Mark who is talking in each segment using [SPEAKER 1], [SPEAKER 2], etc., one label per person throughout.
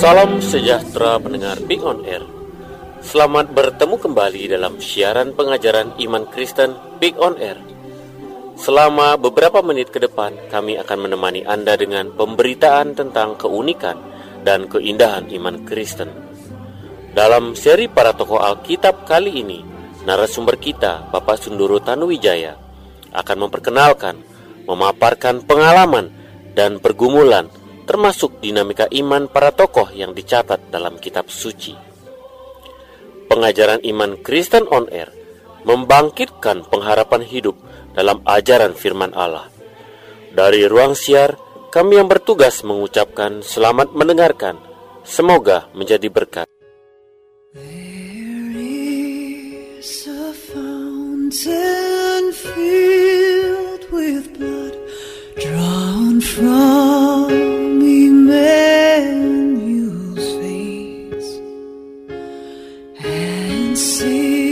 [SPEAKER 1] Salam sejahtera pendengar Big On Air. Selamat bertemu kembali dalam siaran pengajaran iman Kristen Big On Air. Selama beberapa menit ke depan, kami akan menemani Anda dengan pemberitaan tentang keunikan dan keindahan iman Kristen. Dalam seri para tokoh Alkitab kali ini, narasumber kita, Bapak Sunduru Tanuwijaya, akan memperkenalkan, memaparkan pengalaman dan pergumulan termasuk dinamika iman para tokoh yang dicatat dalam kitab suci. Pengajaran iman Kristen on Air membangkitkan pengharapan hidup dalam ajaran firman Allah. Dari ruang siar, kami yang bertugas mengucapkan selamat mendengarkan. Semoga menjadi berkat.
[SPEAKER 2] Filled with blood drawn from man mule's face and see.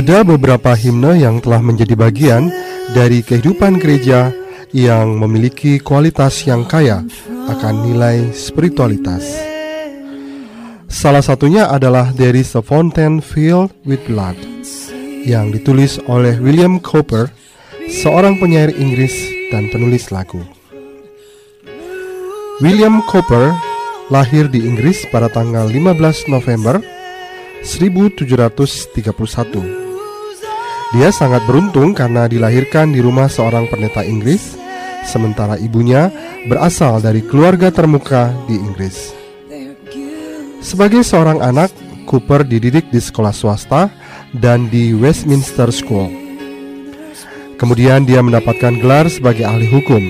[SPEAKER 3] Ada beberapa himne yang telah menjadi bagian dari kehidupan gereja yang memiliki kualitas yang kaya akan nilai spiritualitas. Salah satunya adalah There is a Fountain Filled with Blood yang ditulis oleh William Cowper, seorang penyair Inggris dan penulis lagu. William Cowper lahir di Inggris pada tanggal 15 November 1731. Dia sangat beruntung karena dilahirkan di rumah seorang pendeta Inggris, sementara ibunya berasal dari keluarga termuka di Inggris. Sebagai seorang anak, Cooper dididik di sekolah swasta dan di Westminster School. Kemudian dia mendapatkan gelar sebagai ahli hukum.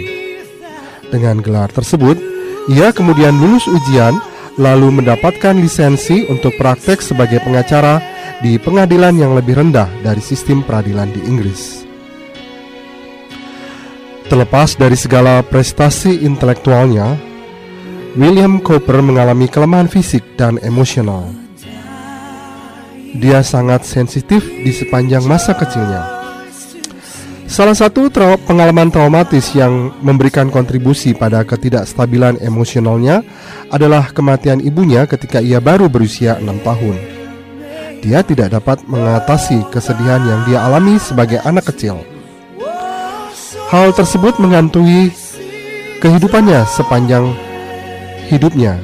[SPEAKER 3] Dengan gelar tersebut, ia kemudian lulus ujian lalu mendapatkan lisensi untuk praktek sebagai pengacara di pengadilan yang lebih rendah dari sistem peradilan di Inggris. Terlepas dari segala prestasi intelektualnya, William Cooper mengalami kelemahan fisik dan emosional. Dia sangat sensitif di sepanjang masa kecilnya. Salah satu trau pengalaman traumatis yang memberikan kontribusi pada ketidakstabilan emosionalnya adalah kematian ibunya ketika ia baru berusia enam tahun dia tidak dapat mengatasi kesedihan yang dia alami sebagai anak kecil. Hal tersebut mengantui kehidupannya sepanjang hidupnya.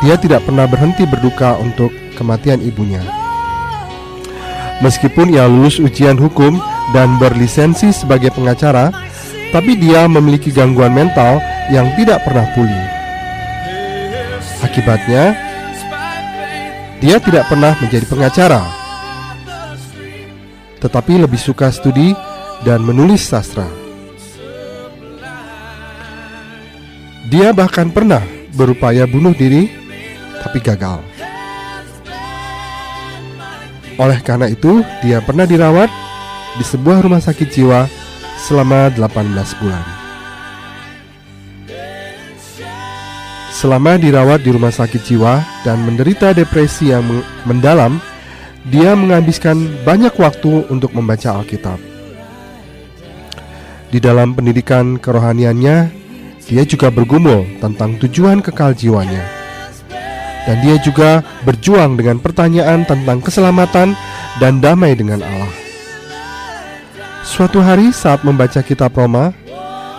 [SPEAKER 3] Dia tidak pernah berhenti berduka untuk kematian ibunya. Meskipun ia lulus ujian hukum dan berlisensi sebagai pengacara, tapi dia memiliki gangguan mental yang tidak pernah pulih. Akibatnya, dia tidak pernah menjadi pengacara, tetapi lebih suka studi dan menulis sastra. Dia bahkan pernah berupaya bunuh diri, tapi gagal. Oleh karena itu, dia pernah dirawat di sebuah rumah sakit jiwa selama 18 bulan. Selama dirawat di rumah sakit jiwa dan menderita depresi yang mendalam, dia menghabiskan banyak waktu untuk membaca Alkitab. Di dalam pendidikan kerohaniannya, dia juga bergumul tentang tujuan kekal jiwanya. Dan dia juga berjuang dengan pertanyaan tentang keselamatan dan damai dengan Allah. Suatu hari saat membaca kitab Roma,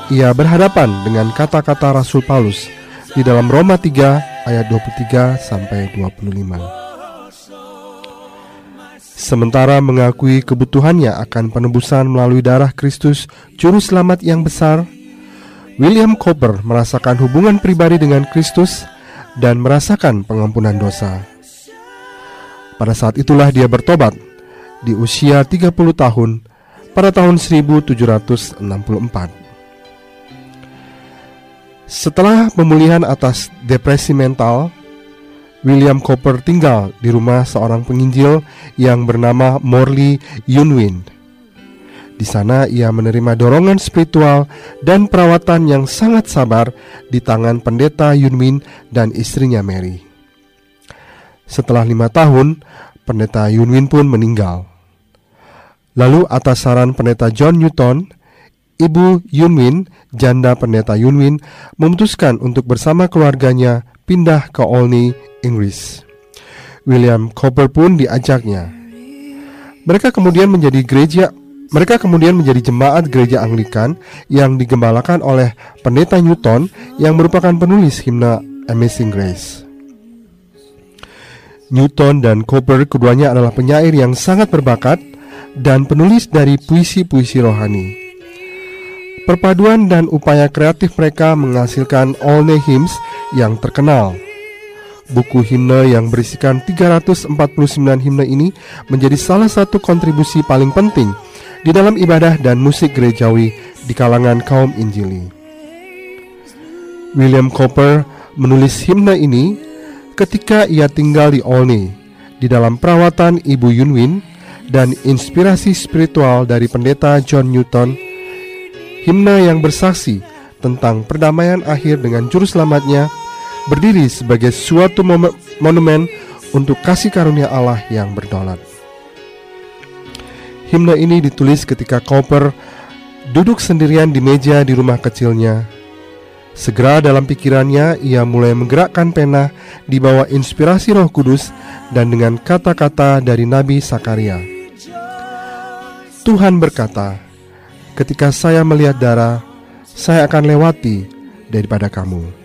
[SPEAKER 3] ia berhadapan dengan kata-kata Rasul Paulus di dalam Roma 3 ayat 23 sampai 25. Sementara mengakui kebutuhannya akan penebusan melalui darah Kristus, juru selamat yang besar, William Cooper merasakan hubungan pribadi dengan Kristus dan merasakan pengampunan dosa. Pada saat itulah dia bertobat di usia 30 tahun pada tahun 1764. Setelah pemulihan atas depresi mental, William Cooper tinggal di rumah seorang penginjil yang bernama Morley Yunwin. Di sana ia menerima dorongan spiritual dan perawatan yang sangat sabar di tangan pendeta Yunwin dan istrinya Mary. Setelah lima tahun, pendeta Yunwin pun meninggal. Lalu atas saran pendeta John Newton, Ibu Yunwin, janda pendeta Yunwin, memutuskan untuk bersama keluarganya pindah ke Olney, Inggris. William Cooper pun diajaknya. Mereka kemudian menjadi gereja mereka kemudian menjadi jemaat gereja Anglikan yang digembalakan oleh pendeta Newton yang merupakan penulis himne Amazing Grace. Newton dan Cooper keduanya adalah penyair yang sangat berbakat dan penulis dari puisi-puisi rohani. Perpaduan dan upaya kreatif mereka menghasilkan Olney Hymns yang terkenal. Buku himne yang berisikan 349 himne ini menjadi salah satu kontribusi paling penting di dalam ibadah dan musik gerejawi di kalangan kaum Injili. William Cooper menulis himne ini ketika ia tinggal di Olney di dalam perawatan Ibu Yunwin dan inspirasi spiritual dari pendeta John Newton himna yang bersaksi tentang perdamaian akhir dengan juru selamatnya berdiri sebagai suatu monumen untuk kasih karunia Allah yang berdaulat. Himna ini ditulis ketika Cooper duduk sendirian di meja di rumah kecilnya. Segera dalam pikirannya ia mulai menggerakkan pena di bawah inspirasi Roh Kudus dan dengan kata-kata dari Nabi Sakaria. Tuhan berkata, Ketika saya melihat darah, saya akan lewati daripada kamu.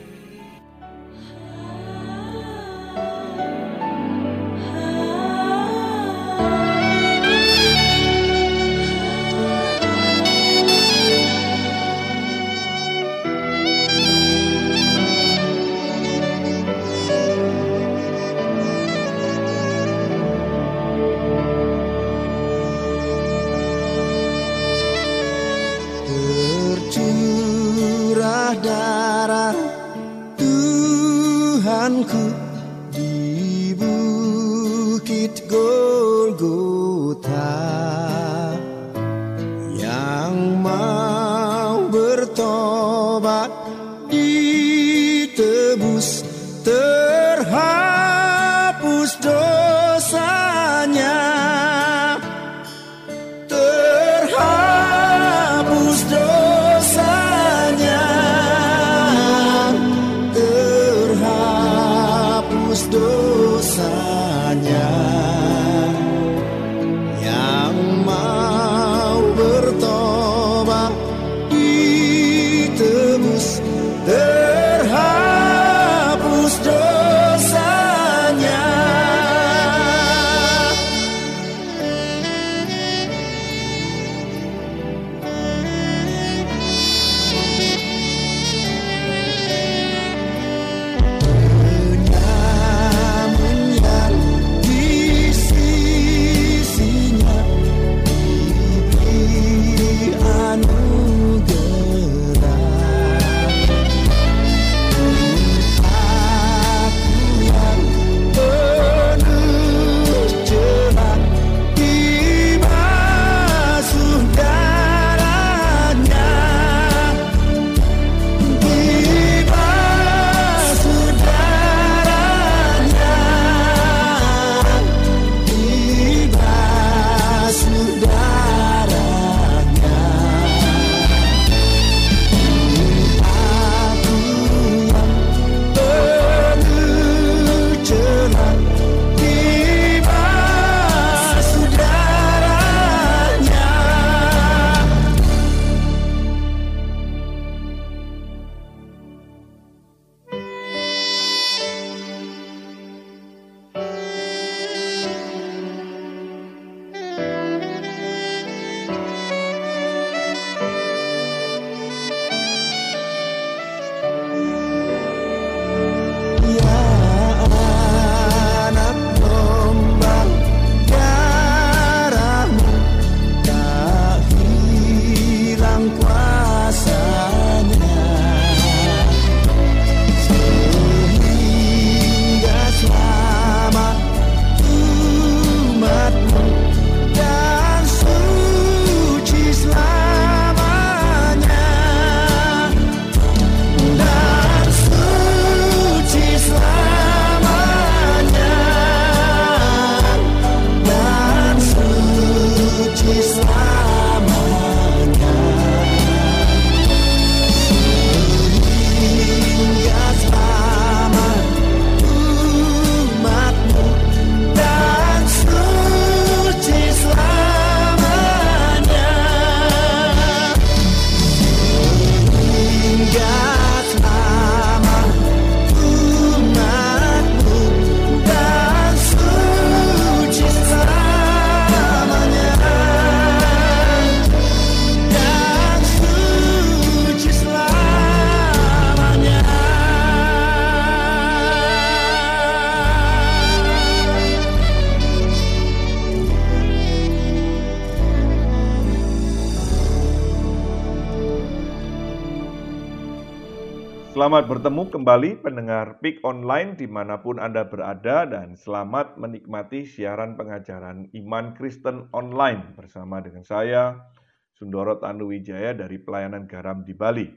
[SPEAKER 4] Selamat
[SPEAKER 5] bertemu kembali pendengar PIK Online di mana pun Anda berada dan selamat menikmati siaran pengajaran Iman Kristen Online bersama dengan saya, Sundoro Tanuwijaya dari Pelayanan Garam di Bali.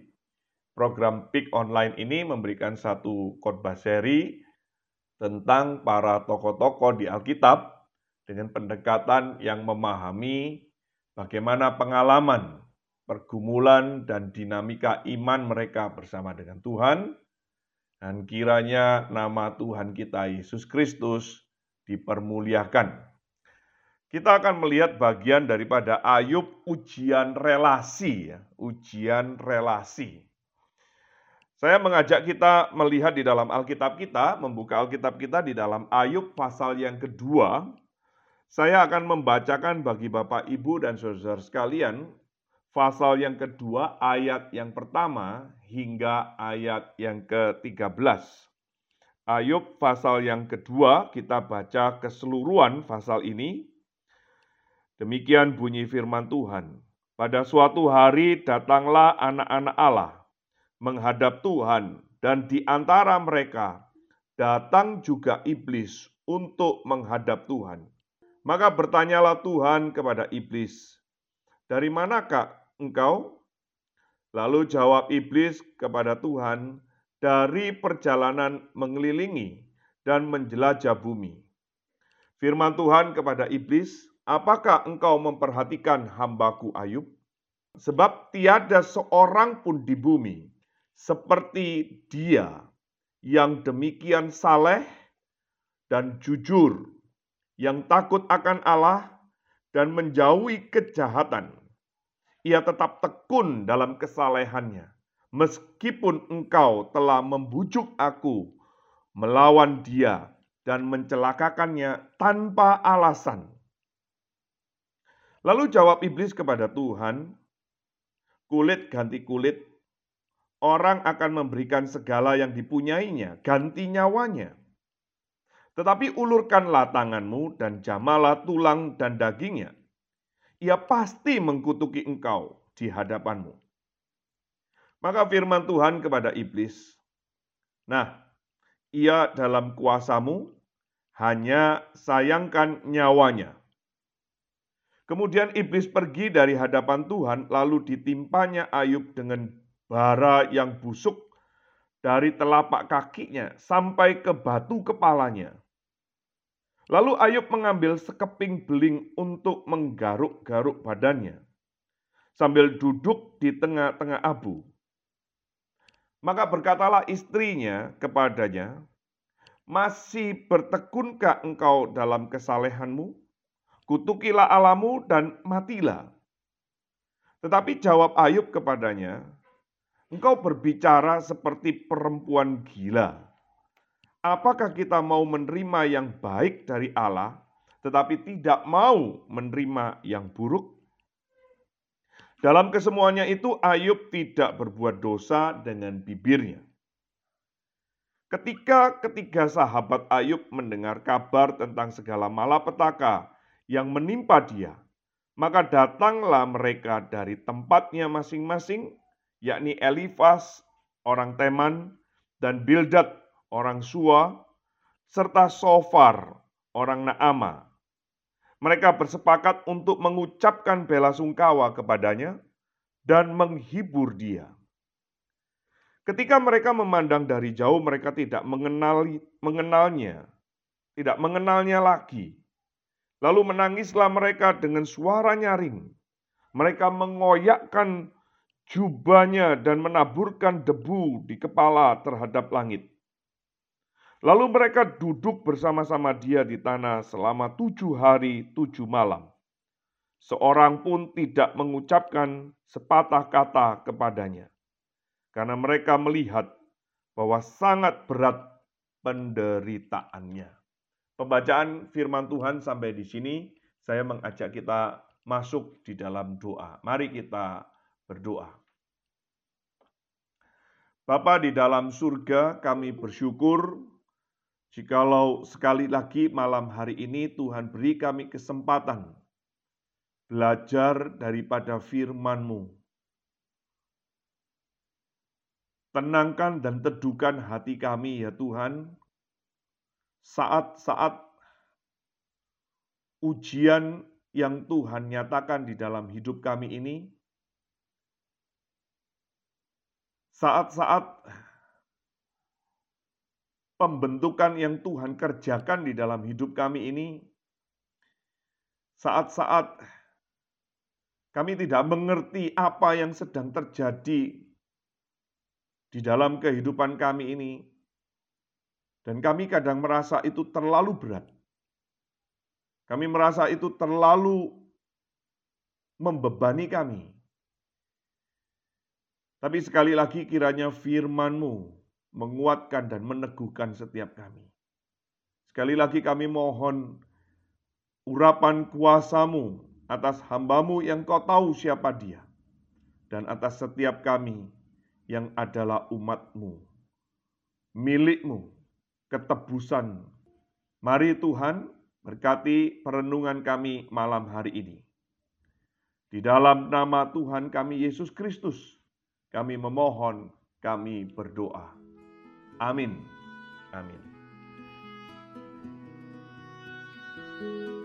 [SPEAKER 5] Program PIK Online ini memberikan satu khotbah seri tentang para tokoh-tokoh di Alkitab dengan pendekatan yang memahami bagaimana pengalaman pergumulan dan dinamika iman mereka bersama dengan Tuhan, dan kiranya nama Tuhan kita Yesus Kristus dipermuliakan. Kita akan melihat bagian daripada Ayub ujian relasi, ya, ujian relasi. Saya mengajak kita melihat di dalam Alkitab kita, membuka Alkitab kita di dalam Ayub pasal yang kedua. Saya akan membacakan bagi Bapak, Ibu, dan saudara sekalian pasal yang kedua ayat yang pertama hingga ayat yang ke-13. Ayub pasal yang kedua kita baca keseluruhan pasal ini. Demikian bunyi firman Tuhan. Pada suatu hari datanglah anak-anak Allah menghadap Tuhan, dan di antara mereka datang juga iblis untuk menghadap Tuhan. Maka bertanyalah Tuhan kepada iblis, "Dari manakah engkau?" Lalu jawab iblis kepada Tuhan, "Dari perjalanan mengelilingi dan menjelajah bumi." Firman Tuhan kepada iblis, "Apakah engkau memperhatikan hambaku Ayub? Sebab tiada seorang pun di bumi seperti dia yang demikian saleh dan jujur, yang takut akan Allah dan menjauhi kejahatan. Ia tetap tekun dalam kesalehannya, meskipun engkau telah membujuk aku melawan dia dan mencelakakannya tanpa alasan. Lalu jawab iblis kepada Tuhan, "Kulit ganti kulit, orang akan memberikan segala yang dipunyainya, ganti nyawanya. Tetapi ulurkanlah tanganmu dan jamalah tulang dan dagingnya. Ia pasti mengkutuki engkau di hadapanmu. Maka firman Tuhan kepada iblis, Nah, ia dalam kuasamu, hanya sayangkan nyawanya. Kemudian iblis pergi dari hadapan Tuhan, lalu ditimpanya Ayub dengan bara yang busuk dari telapak kakinya sampai ke batu kepalanya. Lalu Ayub mengambil sekeping beling untuk menggaruk-garuk badannya, sambil duduk di tengah-tengah abu. Maka berkatalah istrinya kepadanya, Masih bertekunkah engkau dalam kesalehanmu? Kutukilah alamu dan matilah. Tetapi jawab Ayub kepadanya, Engkau berbicara seperti perempuan gila apakah kita mau menerima yang baik dari Allah, tetapi tidak mau menerima yang buruk? Dalam kesemuanya itu, Ayub tidak berbuat dosa dengan bibirnya. Ketika ketiga sahabat Ayub mendengar kabar tentang segala malapetaka yang menimpa dia, maka datanglah mereka dari tempatnya masing-masing, yakni Elifas, orang Teman, dan Bildad, orang Sua, serta Sofar, orang Naama. Mereka bersepakat untuk mengucapkan bela sungkawa kepadanya dan menghibur dia. Ketika mereka memandang dari jauh, mereka tidak mengenali, mengenalnya, tidak mengenalnya lagi. Lalu menangislah mereka dengan suara nyaring. Mereka mengoyakkan jubahnya dan menaburkan debu di kepala terhadap langit. Lalu mereka duduk bersama-sama dia di tanah selama tujuh hari tujuh malam. Seorang pun tidak mengucapkan sepatah kata kepadanya, karena mereka melihat bahwa sangat berat penderitaannya. Pembacaan firman Tuhan sampai di sini, saya mengajak kita masuk di dalam doa. Mari kita berdoa. Bapa di dalam surga, kami bersyukur Jikalau sekali lagi malam hari ini Tuhan beri kami kesempatan belajar daripada firman-Mu. Tenangkan dan teduhkan hati kami ya Tuhan, saat-saat ujian yang Tuhan nyatakan di dalam hidup kami ini, saat-saat pembentukan yang Tuhan kerjakan di dalam hidup kami ini, saat-saat kami tidak mengerti apa yang sedang terjadi di dalam kehidupan kami ini, dan kami kadang merasa itu terlalu berat. Kami merasa itu terlalu membebani kami. Tapi sekali lagi kiranya firman-Mu menguatkan dan meneguhkan setiap kami. Sekali lagi kami mohon urapan kuasamu atas hambamu yang kau tahu siapa dia, dan atas setiap kami yang adalah umatmu, milikmu, ketebusan. Mari Tuhan berkati perenungan kami malam hari ini. Di dalam nama Tuhan kami Yesus Kristus, kami memohon kami berdoa. Amin. Amin.
[SPEAKER 6] To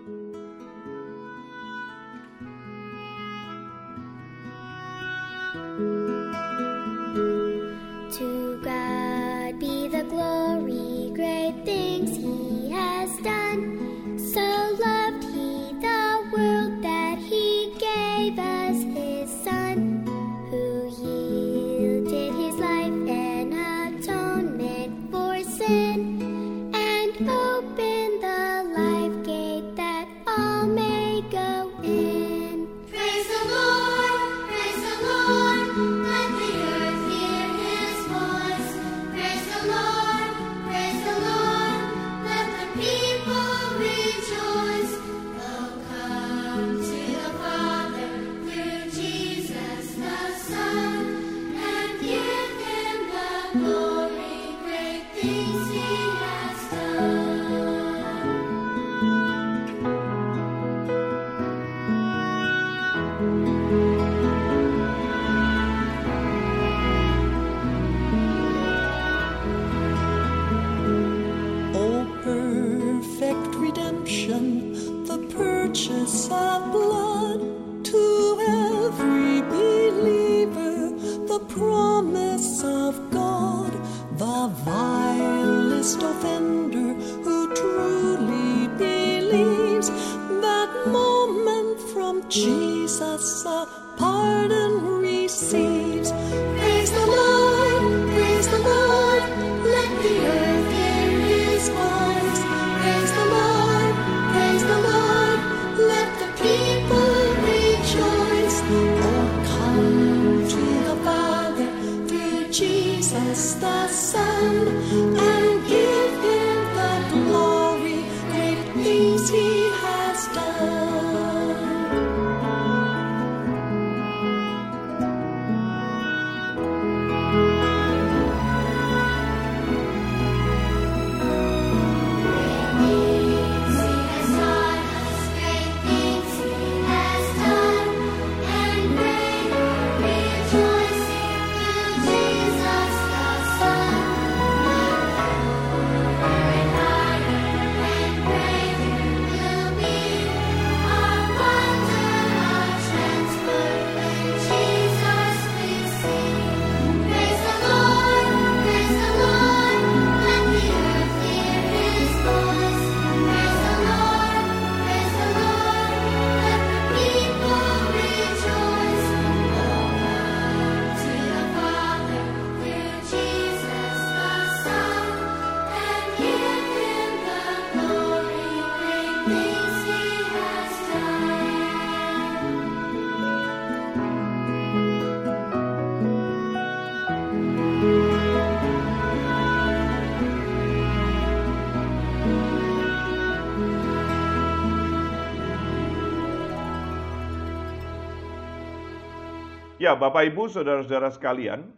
[SPEAKER 5] Ya, Bapak Ibu, saudara-saudara sekalian,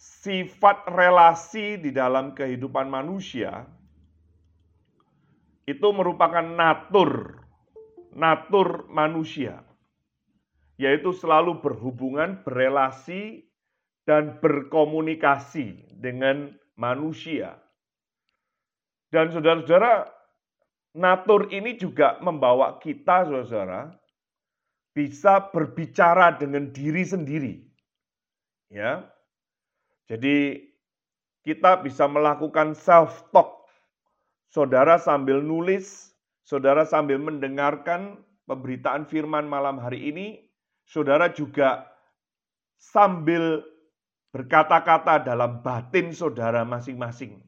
[SPEAKER 5] sifat relasi di dalam kehidupan manusia itu merupakan natur, natur manusia, yaitu selalu berhubungan, berelasi, dan berkomunikasi dengan manusia. Dan saudara-saudara, natur ini juga membawa kita, saudara-saudara, bisa berbicara dengan diri sendiri. Ya. Jadi kita bisa melakukan self talk. Saudara sambil nulis, saudara sambil mendengarkan pemberitaan firman malam hari ini, saudara juga sambil berkata-kata dalam batin saudara masing-masing.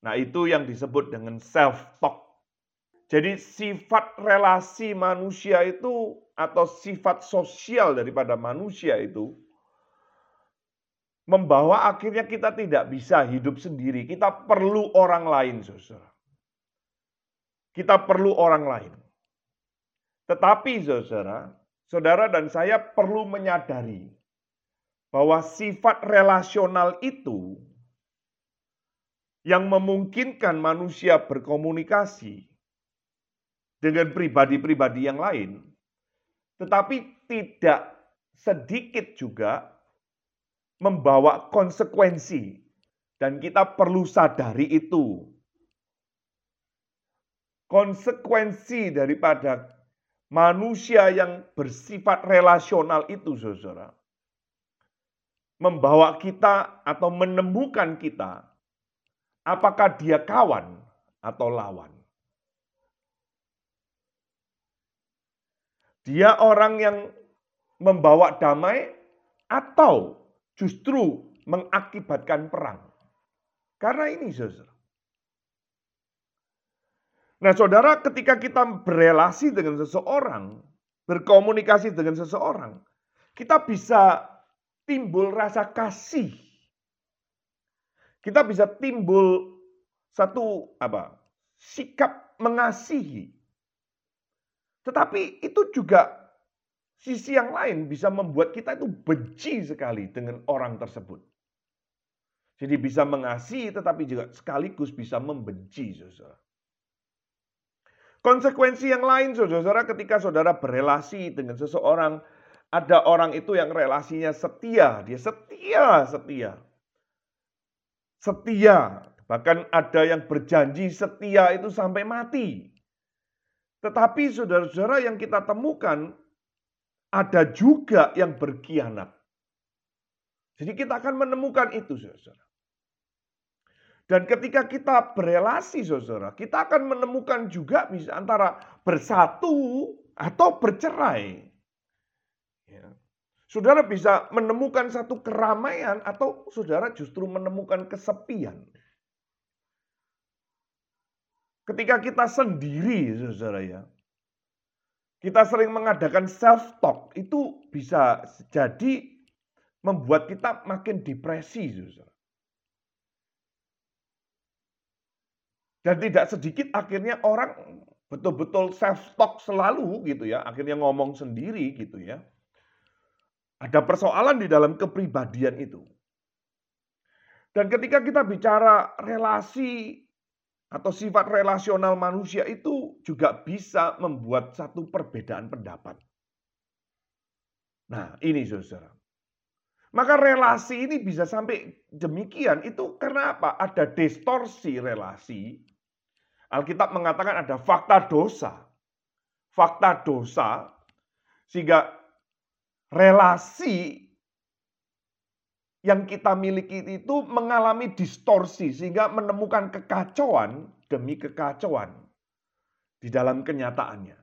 [SPEAKER 5] Nah, itu yang disebut dengan self talk. Jadi sifat relasi manusia itu atau sifat sosial daripada manusia itu membawa akhirnya kita tidak bisa hidup sendiri. Kita perlu orang lain, saudara. Kita perlu orang lain. Tetapi, saudara, saudara dan saya perlu menyadari bahwa sifat relasional itu yang memungkinkan manusia berkomunikasi dengan pribadi-pribadi yang lain, tetapi tidak sedikit juga membawa konsekuensi dan kita perlu sadari itu. Konsekuensi daripada manusia yang bersifat relasional itu, saudara, membawa kita atau menemukan kita apakah dia kawan atau lawan. Dia orang yang membawa damai atau justru mengakibatkan perang. Karena ini saudara. Nah saudara ketika kita berelasi dengan seseorang, berkomunikasi dengan seseorang, kita bisa timbul rasa kasih. Kita bisa timbul satu apa? sikap mengasihi. Tetapi itu juga sisi yang lain bisa membuat kita itu benci sekali dengan orang tersebut. Jadi bisa mengasihi tetapi juga sekaligus bisa membenci, saudara. Konsekuensi yang lain, saudara, ketika saudara berelasi dengan seseorang, ada orang itu yang relasinya setia, dia setia, setia. Setia, Bahkan ada yang berjanji setia itu sampai mati. Tetapi saudara-saudara yang kita temukan, ada juga yang berkhianat. Jadi kita akan menemukan itu saudara. Dan ketika kita berelasi saudara, kita akan menemukan juga bisa antara bersatu atau bercerai. Ya. Saudara bisa menemukan satu keramaian atau saudara justru menemukan kesepian. Ketika kita sendiri, saudara ya, kita sering mengadakan self-talk, itu bisa jadi membuat kita makin depresi, saudara. Dan tidak sedikit akhirnya orang betul-betul self-talk selalu gitu ya, akhirnya ngomong sendiri gitu ya. Ada persoalan di dalam kepribadian itu. Dan ketika kita bicara relasi atau sifat relasional manusia itu juga bisa membuat satu perbedaan pendapat. Nah, ini saudara. Maka relasi ini bisa sampai demikian itu karena apa? Ada distorsi relasi. Alkitab mengatakan ada fakta dosa. Fakta dosa sehingga relasi yang kita miliki itu mengalami distorsi sehingga menemukan kekacauan demi kekacauan di dalam kenyataannya.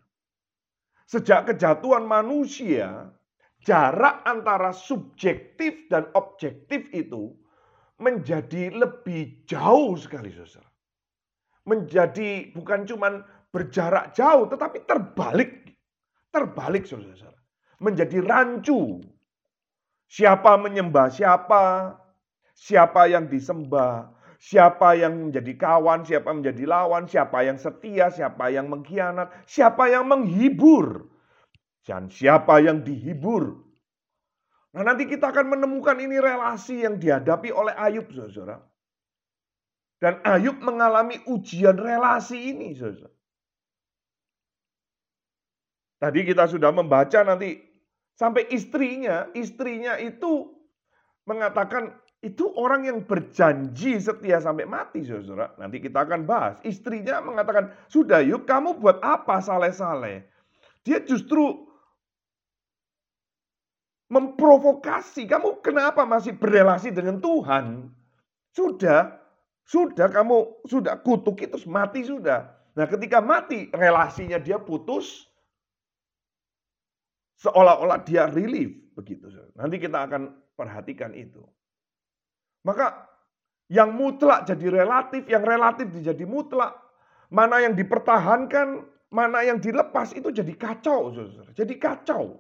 [SPEAKER 5] Sejak kejatuhan manusia, jarak antara subjektif dan objektif itu menjadi lebih jauh sekali, saudara. Menjadi bukan cuma berjarak jauh, tetapi terbalik. Terbalik, saudara. Menjadi rancu Siapa menyembah siapa, siapa yang disembah, siapa yang menjadi kawan, siapa yang menjadi lawan, siapa yang setia, siapa yang mengkhianat, siapa yang menghibur, dan siapa yang dihibur. Nah nanti kita akan menemukan ini relasi yang dihadapi oleh Ayub, saudara. Dan Ayub mengalami ujian relasi ini, saudara. Tadi kita sudah membaca nanti Sampai istrinya, istrinya itu mengatakan itu orang yang berjanji setia sampai mati, saudara. Nanti kita akan bahas. Istrinya mengatakan, sudah yuk kamu buat apa saleh-saleh. Dia justru memprovokasi. Kamu kenapa masih berrelasi dengan Tuhan? Sudah, sudah kamu sudah kutuk itu mati sudah. Nah ketika mati relasinya dia putus, Seolah-olah dia relief begitu. Nanti kita akan perhatikan itu. Maka yang mutlak jadi relatif, yang relatif jadi mutlak. Mana yang dipertahankan, mana yang dilepas itu jadi kacau. Jadi kacau.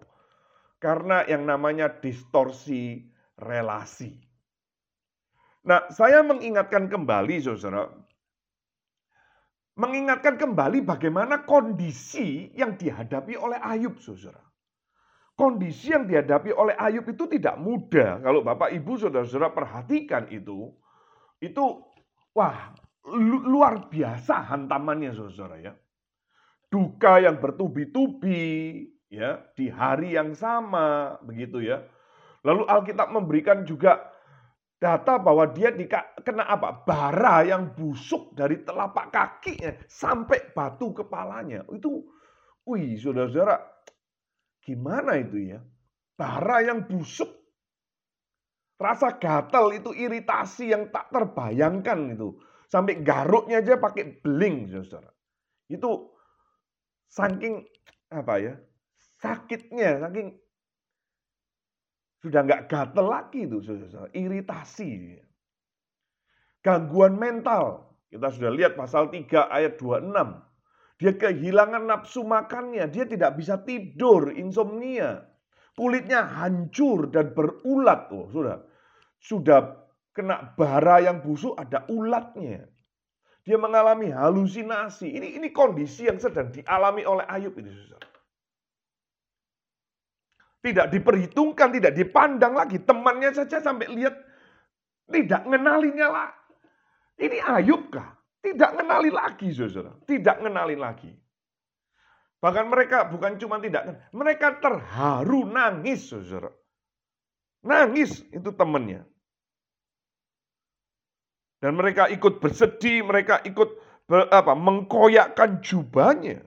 [SPEAKER 5] Karena yang namanya distorsi relasi. Nah, saya mengingatkan kembali, saudara, mengingatkan kembali bagaimana kondisi yang dihadapi oleh Ayub, saudara. Kondisi yang dihadapi oleh Ayub itu tidak mudah. Kalau Bapak Ibu Saudara-saudara perhatikan itu, itu wah luar biasa hantamannya Saudara ya. Duka yang bertubi-tubi ya di hari yang sama begitu ya. Lalu Alkitab memberikan juga data bahwa dia kena apa? Bara yang busuk dari telapak kakinya sampai batu kepalanya. Itu, wih saudara-saudara, gimana itu ya? Bara yang busuk. Rasa gatal itu iritasi yang tak terbayangkan itu. Sampai garuknya aja pakai beling. Itu saking apa ya? Sakitnya, saking sudah nggak gatel lagi itu, saudara. Iritasi. Gangguan mental. Kita sudah lihat pasal 3 ayat 26. Dia kehilangan nafsu makannya. Dia tidak bisa tidur, insomnia. Kulitnya hancur dan berulat. Oh, sudah. Sudah kena bara yang busuk, ada ulatnya. Dia mengalami halusinasi. Ini ini kondisi yang sedang dialami oleh Ayub ini, saudara. Tidak diperhitungkan, tidak dipandang lagi. Temannya saja sampai lihat tidak ngenalinya lah. Ini Ayub kah? Tidak ngenali lagi, saudara. Tidak ngenali lagi. Bahkan mereka bukan cuma tidak, mereka terharu, nangis, saudara. Nangis itu temannya. Dan mereka ikut bersedih, mereka ikut ber, apa, mengkoyakkan jubahnya.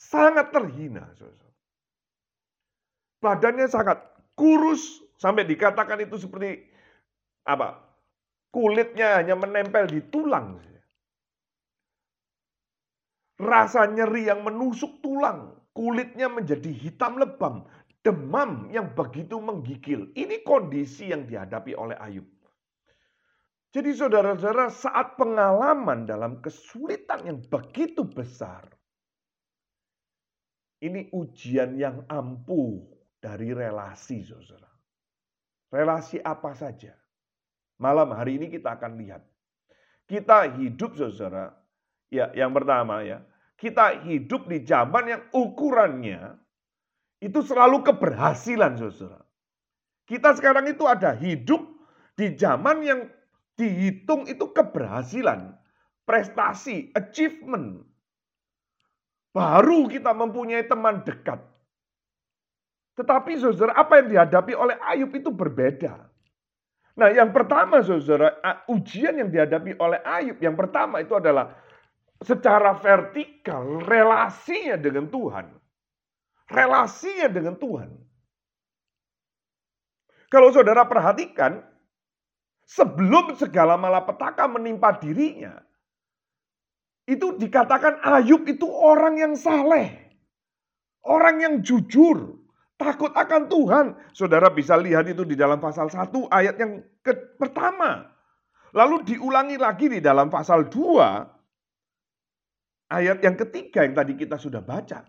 [SPEAKER 5] Sangat terhina. Badannya sangat kurus sampai dikatakan itu seperti apa? Kulitnya hanya menempel di tulang. Rasa nyeri yang menusuk tulang, kulitnya menjadi hitam lebam, demam yang begitu menggigil. Ini kondisi yang dihadapi oleh Ayub. Jadi saudara-saudara saat pengalaman dalam kesulitan yang begitu besar, ini ujian yang ampuh dari relasi, saudara. Relasi apa saja. Malam hari ini kita akan lihat. Kita hidup, saudara. Ya, yang pertama ya. Kita hidup di zaman yang ukurannya itu selalu keberhasilan, saudara. Kita sekarang itu ada hidup di zaman yang dihitung itu keberhasilan, prestasi, achievement, Baru kita mempunyai teman dekat. Tetapi saudara, apa yang dihadapi oleh Ayub itu berbeda. Nah yang pertama saudara, ujian yang dihadapi oleh Ayub. Yang pertama itu adalah secara vertikal relasinya dengan Tuhan. Relasinya dengan Tuhan. Kalau saudara perhatikan, sebelum segala malapetaka menimpa dirinya, itu dikatakan Ayub itu orang yang saleh. Orang yang jujur. Takut akan Tuhan. Saudara bisa lihat itu di dalam pasal 1 ayat yang ke pertama. Lalu diulangi lagi di dalam pasal 2 ayat yang ketiga yang tadi kita sudah baca.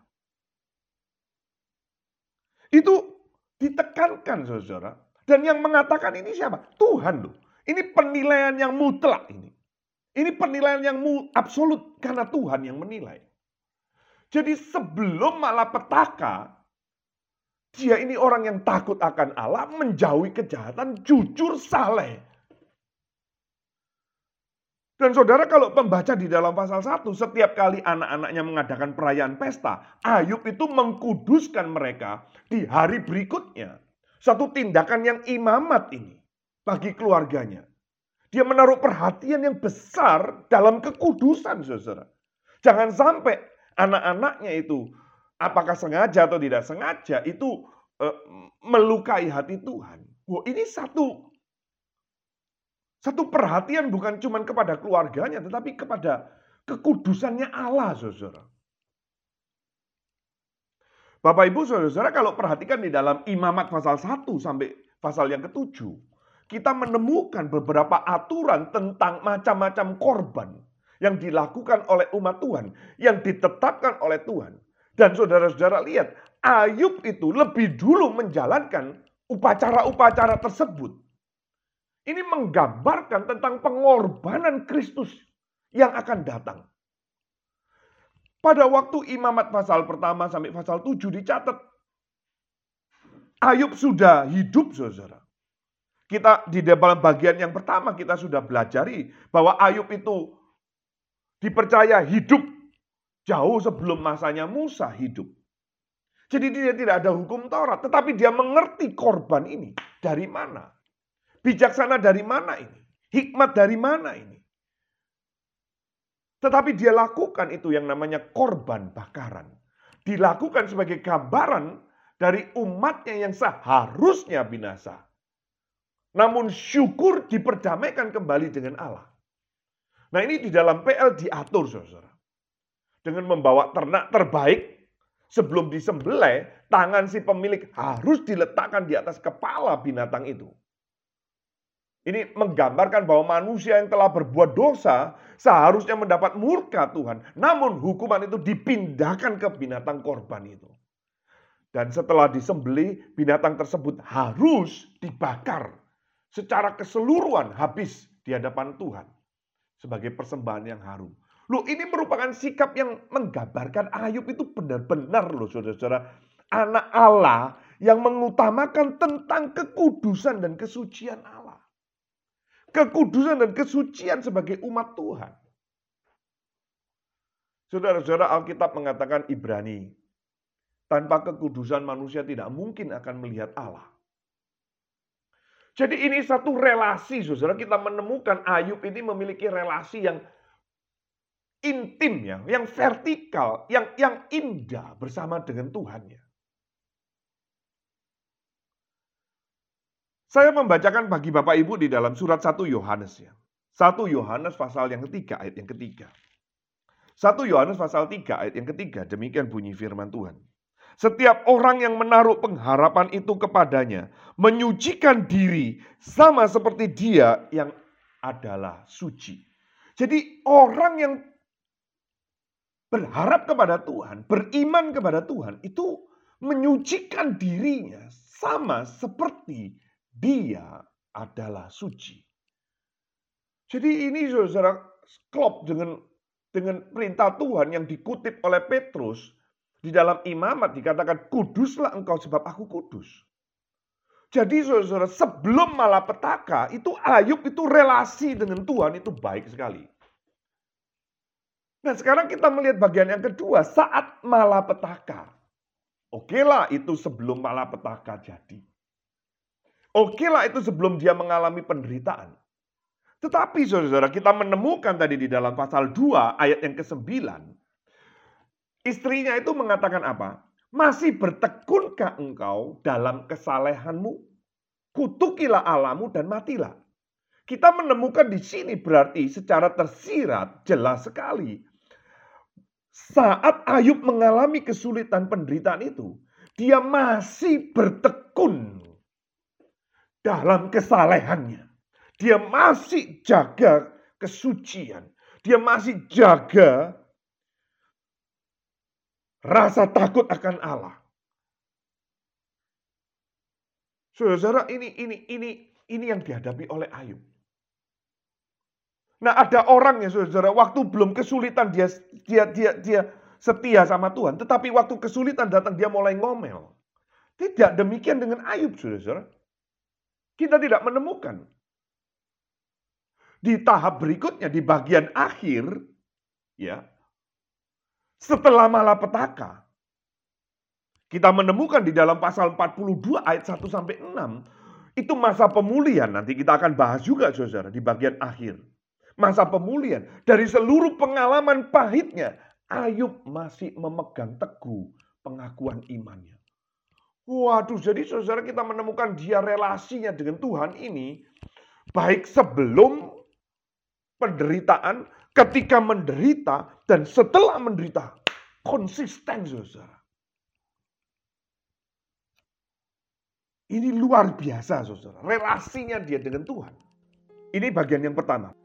[SPEAKER 5] Itu ditekankan saudara. Dan yang mengatakan ini siapa? Tuhan loh. Ini penilaian yang mutlak ini. Ini penilaian yang absolut karena Tuhan yang menilai. Jadi sebelum malapetaka, dia ini orang yang takut akan Allah, menjauhi kejahatan, jujur, saleh. Dan saudara kalau pembaca di dalam pasal 1, setiap kali anak-anaknya mengadakan perayaan pesta, Ayub itu mengkuduskan mereka di hari berikutnya. Satu tindakan yang imamat ini bagi keluarganya. Dia menaruh perhatian yang besar dalam kekudusan, saudara. Jangan sampai anak-anaknya itu, apakah sengaja atau tidak sengaja, itu uh, melukai hati Tuhan. Wah, ini satu satu perhatian bukan cuma kepada keluarganya, tetapi kepada kekudusannya Allah, saudara. Bapak Ibu Saudara, kalau perhatikan di dalam Imamat pasal 1 sampai pasal yang ketujuh, kita menemukan beberapa aturan tentang macam-macam korban yang dilakukan oleh umat Tuhan, yang ditetapkan oleh Tuhan. Dan saudara-saudara lihat, Ayub itu lebih dulu menjalankan upacara-upacara tersebut. Ini menggambarkan tentang pengorbanan Kristus yang akan datang. Pada waktu imamat pasal pertama sampai pasal 7 dicatat, Ayub sudah hidup, saudara. Kita di dalam bagian yang pertama kita sudah belajari bahwa Ayub itu dipercaya hidup jauh sebelum masanya Musa hidup. Jadi dia tidak ada hukum Taurat, tetapi dia mengerti korban ini dari mana. Bijaksana dari mana ini? Hikmat dari mana ini? Tetapi dia lakukan itu yang namanya korban bakaran. Dilakukan sebagai gambaran dari umatnya yang seharusnya binasa. Namun syukur diperdamaikan kembali dengan Allah. Nah ini di dalam PL diatur saudara. Dengan membawa ternak terbaik Sebelum disembelih, tangan si pemilik harus diletakkan di atas kepala binatang itu. Ini menggambarkan bahwa manusia yang telah berbuat dosa seharusnya mendapat murka Tuhan. Namun hukuman itu dipindahkan ke binatang korban itu. Dan setelah disembeli, binatang tersebut harus dibakar secara keseluruhan habis di hadapan Tuhan sebagai persembahan yang harum. Loh ini merupakan sikap yang menggambarkan Ayub itu benar-benar loh saudara-saudara. Anak Allah yang mengutamakan tentang kekudusan dan kesucian Allah. Kekudusan dan kesucian sebagai umat Tuhan. Saudara-saudara Alkitab mengatakan Ibrani. Tanpa kekudusan manusia tidak mungkin akan melihat Allah. Jadi ini satu relasi saudara. Kita menemukan Ayub ini memiliki relasi yang intim ya, yang vertikal, yang yang indah bersama dengan Tuhannya. Saya membacakan bagi Bapak Ibu di dalam surat 1 Yohanes ya. 1 Yohanes pasal yang ketiga, ayat yang ketiga. 1 Yohanes pasal 3 ayat yang ketiga, demikian bunyi firman Tuhan. Setiap orang yang menaruh pengharapan itu kepadanya, menyucikan diri sama seperti dia yang adalah suci. Jadi orang yang berharap kepada Tuhan, beriman kepada Tuhan, itu menyucikan dirinya sama seperti dia adalah suci. Jadi ini saudara klop dengan dengan perintah Tuhan yang dikutip oleh Petrus di dalam imamat dikatakan kuduslah engkau sebab aku kudus. Jadi saudara sebelum malapetaka itu Ayub itu relasi dengan Tuhan itu baik sekali. Nah sekarang kita melihat bagian yang kedua, saat malapetaka. Oke lah itu sebelum malapetaka jadi. Oke lah itu sebelum dia mengalami penderitaan. Tetapi saudara-saudara kita menemukan tadi di dalam pasal 2 ayat yang ke-9. Istrinya itu mengatakan apa? Masih bertekunkah engkau dalam kesalehanmu? Kutukilah alamu dan matilah. Kita menemukan di sini berarti secara tersirat jelas sekali saat Ayub mengalami kesulitan penderitaan itu, dia masih bertekun dalam kesalehannya. Dia masih jaga kesucian. Dia masih jaga rasa takut akan Allah. Saudara, ini ini ini ini yang dihadapi oleh Ayub. Nah ada orang ya saudara, waktu belum kesulitan dia dia dia dia setia sama Tuhan, tetapi waktu kesulitan datang dia mulai ngomel. Tidak demikian dengan Ayub saudara. Kita tidak menemukan. Di tahap berikutnya, di bagian akhir, ya, setelah malapetaka, kita menemukan di dalam pasal 42 ayat 1 sampai 6, itu masa pemulihan. Nanti kita akan bahas juga saudara di bagian akhir masa pemulihan. Dari seluruh pengalaman pahitnya, Ayub masih memegang teguh pengakuan imannya. Waduh, jadi saudara kita menemukan dia relasinya dengan Tuhan ini baik sebelum penderitaan, ketika menderita, dan setelah menderita. Konsisten saudara. Ini luar biasa saudara. Relasinya dia dengan Tuhan. Ini bagian yang pertama.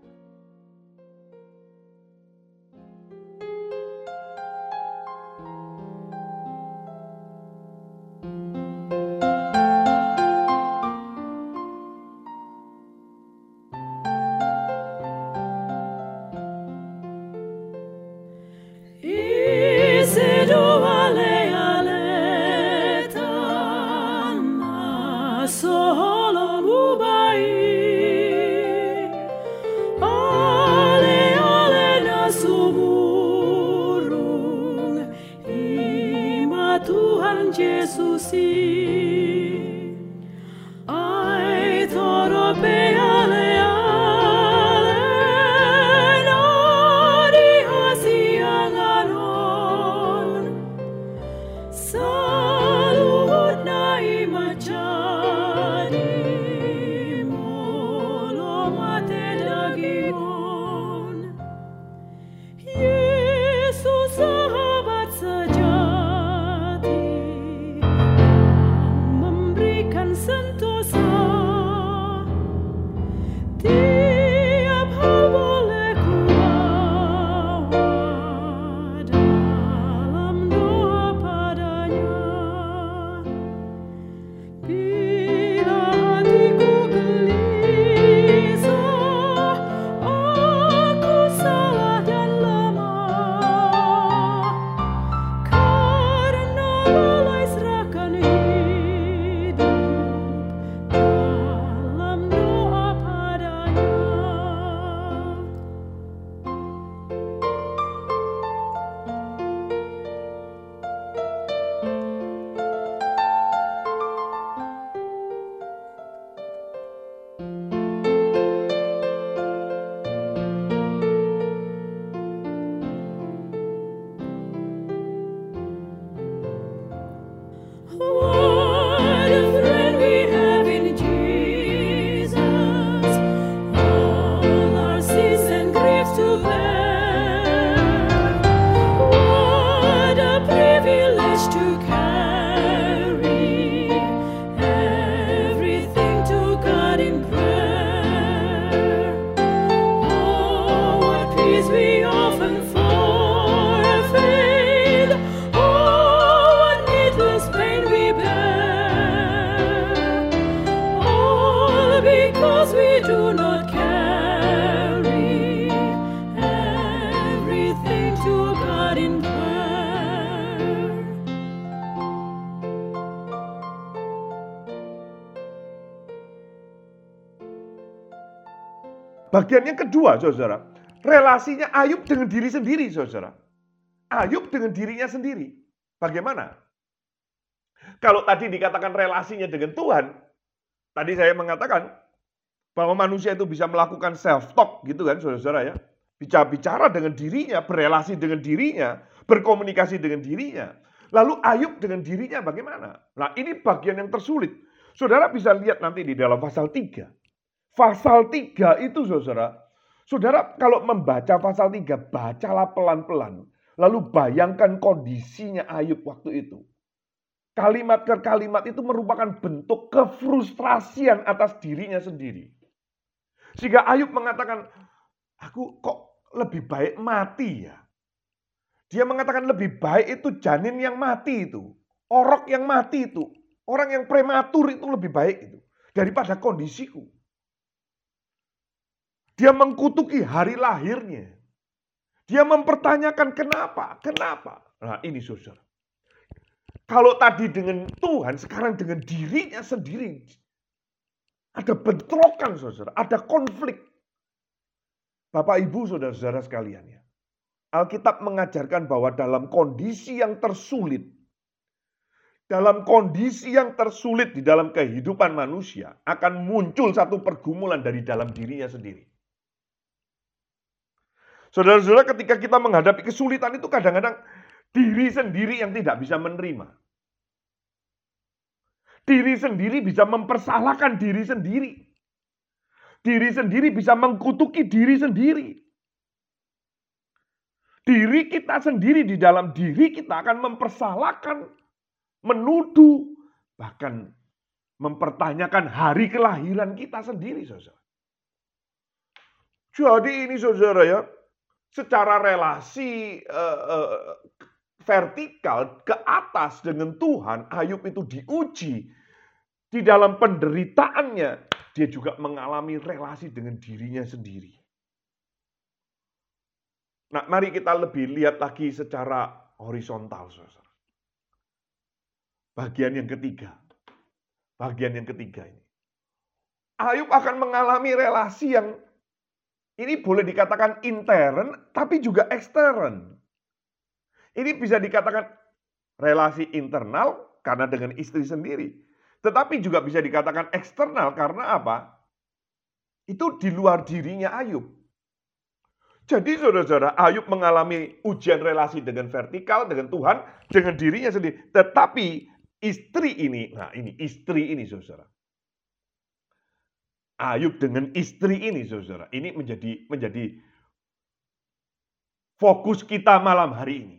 [SPEAKER 5] Kedua, saudara. Relasinya Ayub dengan diri sendiri, saudara. Ayub dengan dirinya sendiri. Bagaimana? Kalau tadi dikatakan relasinya dengan Tuhan, tadi saya mengatakan bahwa manusia itu bisa melakukan self-talk gitu kan, saudara-saudara ya. Bicara-bicara dengan dirinya, berelasi dengan dirinya, berkomunikasi dengan dirinya. Lalu Ayub dengan dirinya bagaimana? Nah ini bagian yang tersulit. Saudara bisa lihat nanti di dalam pasal 3. Pasal 3 itu saudara, saudara kalau membaca pasal 3, bacalah pelan-pelan. Lalu bayangkan kondisinya Ayub waktu itu. Kalimat ke kalimat itu merupakan bentuk kefrustrasian atas dirinya sendiri. Sehingga Ayub mengatakan, aku kok lebih baik mati ya. Dia mengatakan lebih baik itu janin yang mati itu. Orok yang mati itu. Orang yang prematur itu lebih baik itu. Daripada kondisiku. Dia mengkutuki hari lahirnya. Dia mempertanyakan kenapa, kenapa. Nah ini saudara. Kalau tadi dengan Tuhan, sekarang dengan dirinya sendiri. Ada bentrokan saudara, ada konflik. Bapak ibu saudara-saudara sekalian ya. Alkitab mengajarkan bahwa dalam kondisi yang tersulit, dalam kondisi yang tersulit di dalam kehidupan manusia, akan muncul satu pergumulan dari dalam dirinya sendiri. Saudara-saudara, ketika kita menghadapi kesulitan itu kadang-kadang diri sendiri yang tidak bisa menerima. Diri sendiri bisa mempersalahkan diri sendiri. Diri sendiri bisa mengkutuki diri sendiri. Diri kita sendiri di dalam diri kita akan mempersalahkan, menuduh, bahkan mempertanyakan hari kelahiran kita sendiri, saudara. Jadi ini saudara ya, secara relasi uh, uh, vertikal ke atas dengan Tuhan, Ayub itu diuji di dalam penderitaannya, dia juga mengalami relasi dengan dirinya sendiri. Nah, mari kita lebih lihat lagi secara horizontal, saudara. Bagian yang ketiga. Bagian yang ketiga ini. Ayub akan mengalami relasi yang ini boleh dikatakan intern, tapi juga ekstern. Ini bisa dikatakan relasi internal karena dengan istri sendiri. Tetapi juga bisa dikatakan eksternal karena apa? Itu di luar dirinya Ayub. Jadi saudara-saudara, Ayub mengalami ujian relasi dengan vertikal, dengan Tuhan, dengan dirinya sendiri. Tetapi istri ini, nah ini istri ini saudara. Ayub dengan istri ini, saudara. Ini menjadi menjadi fokus kita malam hari ini.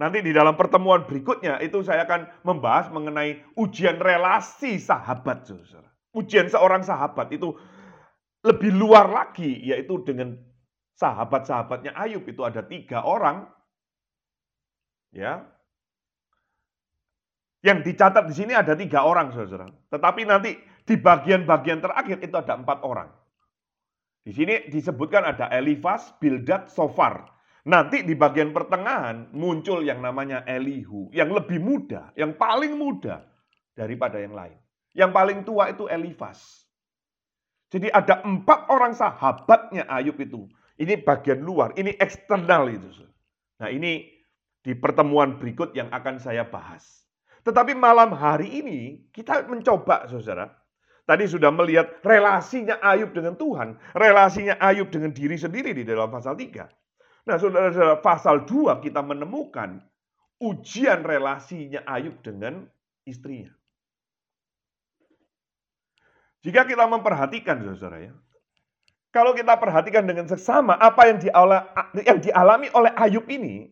[SPEAKER 5] Nanti di dalam pertemuan berikutnya itu saya akan membahas mengenai ujian relasi sahabat, saudara. Ujian seorang sahabat itu lebih luar lagi, yaitu dengan sahabat-sahabatnya Ayub itu ada tiga orang, ya. Yang dicatat di sini ada tiga orang, saudara. Tetapi nanti di bagian-bagian terakhir itu ada empat orang. Di sini disebutkan ada Elifas, Bildad, Sofar. Nanti di bagian pertengahan muncul yang namanya Elihu, yang lebih muda, yang paling muda daripada yang lain. Yang paling tua itu Elifas. Jadi ada empat orang sahabatnya Ayub itu. Ini bagian luar, ini eksternal itu. Nah ini di pertemuan berikut yang akan saya bahas. Tetapi malam hari ini kita mencoba saudara Tadi sudah melihat relasinya Ayub dengan Tuhan, relasinya Ayub dengan diri sendiri di dalam pasal 3. Nah, saudara-saudara, pasal 2 kita menemukan ujian relasinya Ayub dengan istrinya. Jika kita memperhatikan, saudara ya, kalau kita perhatikan dengan seksama apa yang dialami, yang dialami oleh Ayub ini,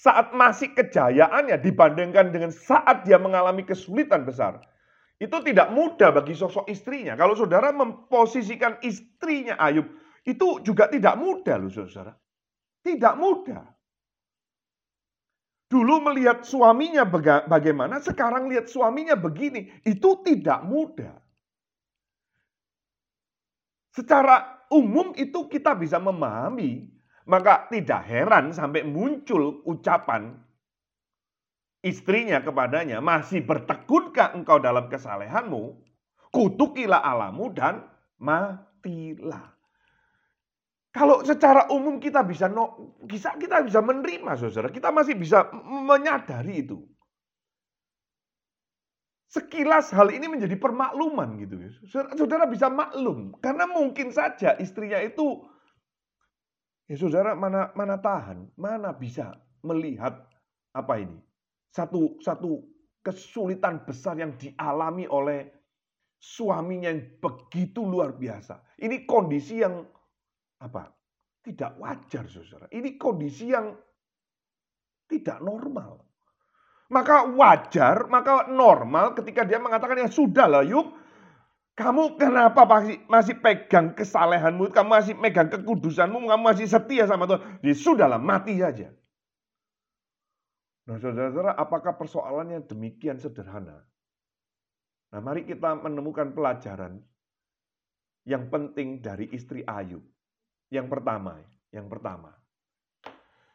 [SPEAKER 5] saat masih kejayaannya dibandingkan dengan saat dia mengalami kesulitan besar, itu tidak mudah bagi sosok istrinya. Kalau saudara memposisikan istrinya Ayub, itu juga tidak mudah loh saudara. Tidak mudah. Dulu melihat suaminya bagaimana, sekarang lihat suaminya begini. Itu tidak mudah. Secara umum itu kita bisa memahami. Maka tidak heran sampai muncul ucapan istrinya kepadanya, masih bertekunkah engkau dalam kesalehanmu? Kutukilah alamu dan matilah. Kalau secara umum kita bisa no, bisa kita bisa menerima saudara, kita masih bisa menyadari itu. Sekilas hal ini menjadi permakluman gitu. Saudara, bisa maklum karena mungkin saja istrinya itu ya saudara mana mana tahan, mana bisa melihat apa ini? Satu satu kesulitan besar yang dialami oleh suaminya yang begitu luar biasa. Ini kondisi yang apa? Tidak wajar, saudara. Ini kondisi yang tidak normal. Maka wajar, maka normal ketika dia mengatakan ya sudah lah yuk. Kamu kenapa masih, masih pegang kesalehanmu, kamu masih pegang kekudusanmu, kamu masih setia sama Tuhan. Ya sudahlah, mati saja. Nah saudara-saudara, apakah persoalannya demikian sederhana? Nah mari kita menemukan pelajaran yang penting dari istri Ayub. Yang pertama, yang pertama.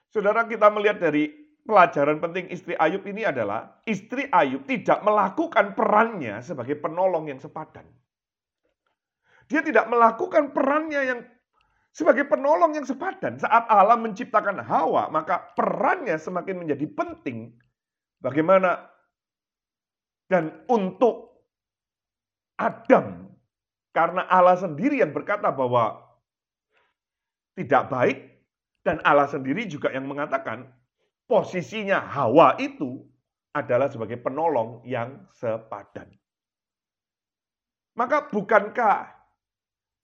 [SPEAKER 5] Saudara kita melihat dari pelajaran penting istri Ayub ini adalah istri Ayub tidak melakukan perannya sebagai penolong yang sepadan. Dia tidak melakukan perannya yang sebagai penolong yang sepadan. Saat Allah menciptakan Hawa, maka perannya semakin menjadi penting bagaimana dan untuk Adam karena Allah sendiri yang berkata bahwa tidak baik dan Allah sendiri juga yang mengatakan posisinya Hawa itu adalah sebagai penolong yang sepadan. Maka bukankah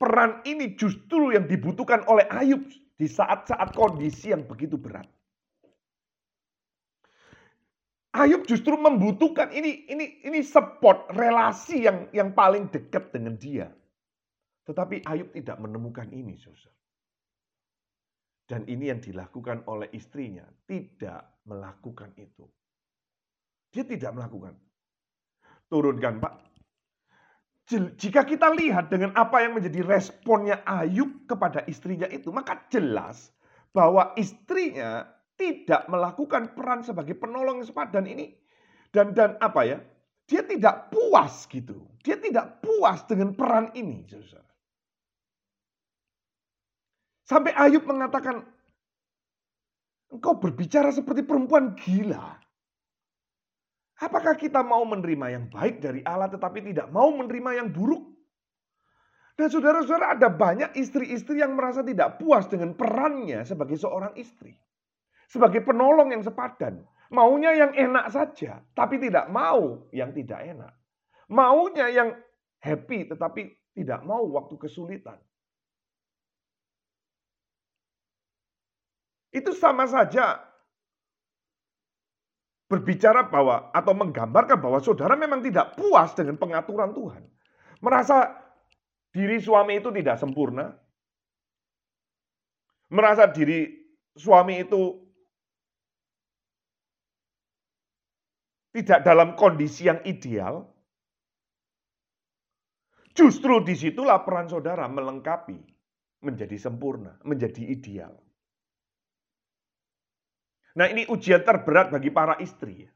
[SPEAKER 5] peran ini justru yang dibutuhkan oleh Ayub di saat-saat kondisi yang begitu berat? Ayub justru membutuhkan ini ini ini support relasi yang yang paling dekat dengan dia. Tetapi Ayub tidak menemukan ini, Saudara. Dan ini yang dilakukan oleh istrinya, tidak melakukan itu. Dia tidak melakukan. Turunkan, Pak. Jika kita lihat dengan apa yang menjadi responnya Ayub kepada istrinya itu, maka jelas bahwa istrinya tidak melakukan peran sebagai penolong sepadan ini. Dan dan apa ya? Dia tidak puas gitu. Dia tidak puas dengan peran ini. Sampai Ayub mengatakan, engkau berbicara seperti perempuan gila. Apakah kita mau menerima yang baik dari Allah tetapi tidak mau menerima yang buruk? Dan saudara-saudara ada banyak istri-istri yang merasa tidak puas dengan perannya sebagai seorang istri. Sebagai penolong yang sepadan. Maunya yang enak saja, tapi tidak mau yang tidak enak. Maunya yang happy tetapi tidak mau waktu kesulitan. Itu sama saja berbicara bahwa atau menggambarkan bahwa saudara memang tidak puas dengan pengaturan Tuhan. Merasa diri suami itu tidak sempurna. Merasa diri suami itu tidak dalam kondisi yang ideal. Justru di situlah peran saudara melengkapi, menjadi sempurna, menjadi ideal. Nah ini ujian terberat bagi para istri.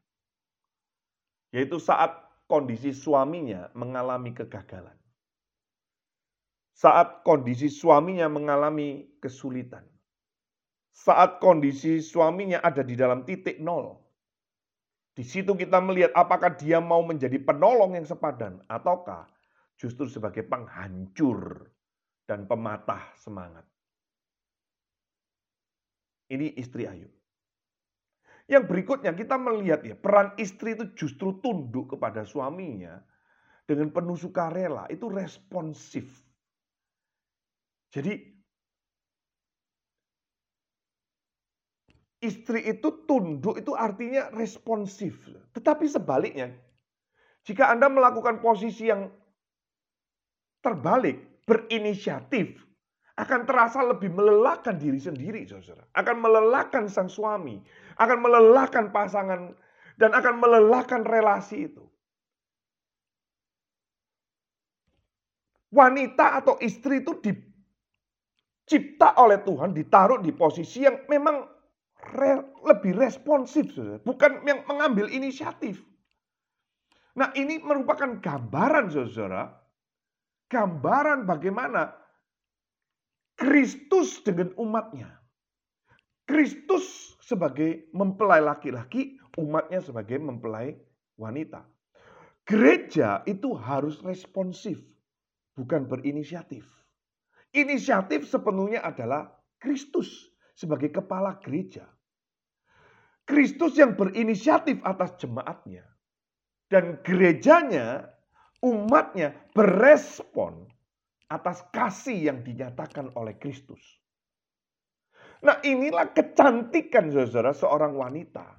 [SPEAKER 5] Yaitu saat kondisi suaminya mengalami kegagalan. Saat kondisi suaminya mengalami kesulitan. Saat kondisi suaminya ada di dalam titik nol. Di situ kita melihat apakah dia mau menjadi penolong yang sepadan ataukah justru sebagai penghancur dan pematah semangat. Ini istri Ayub. Yang berikutnya kita melihat ya peran istri itu justru tunduk kepada suaminya dengan penuh sukarela itu responsif. Jadi istri itu tunduk itu artinya responsif. Tetapi sebaliknya jika Anda melakukan posisi yang terbalik, berinisiatif, akan terasa lebih melelahkan diri sendiri, saudara. Akan melelahkan sang suami, akan melelahkan pasangan, dan akan melelahkan relasi itu. Wanita atau istri itu dicipta oleh Tuhan, ditaruh di posisi yang memang re, lebih responsif, saudara. bukan yang mengambil inisiatif. Nah ini merupakan gambaran, saudara. Gambaran bagaimana Kristus dengan umatnya. Kristus sebagai mempelai laki-laki, umatnya sebagai mempelai wanita. Gereja itu harus responsif, bukan berinisiatif. Inisiatif sepenuhnya adalah Kristus sebagai kepala gereja. Kristus yang berinisiatif atas jemaatnya. Dan gerejanya, umatnya berespon atas kasih yang dinyatakan oleh Kristus. Nah inilah kecantikan saudara seorang wanita.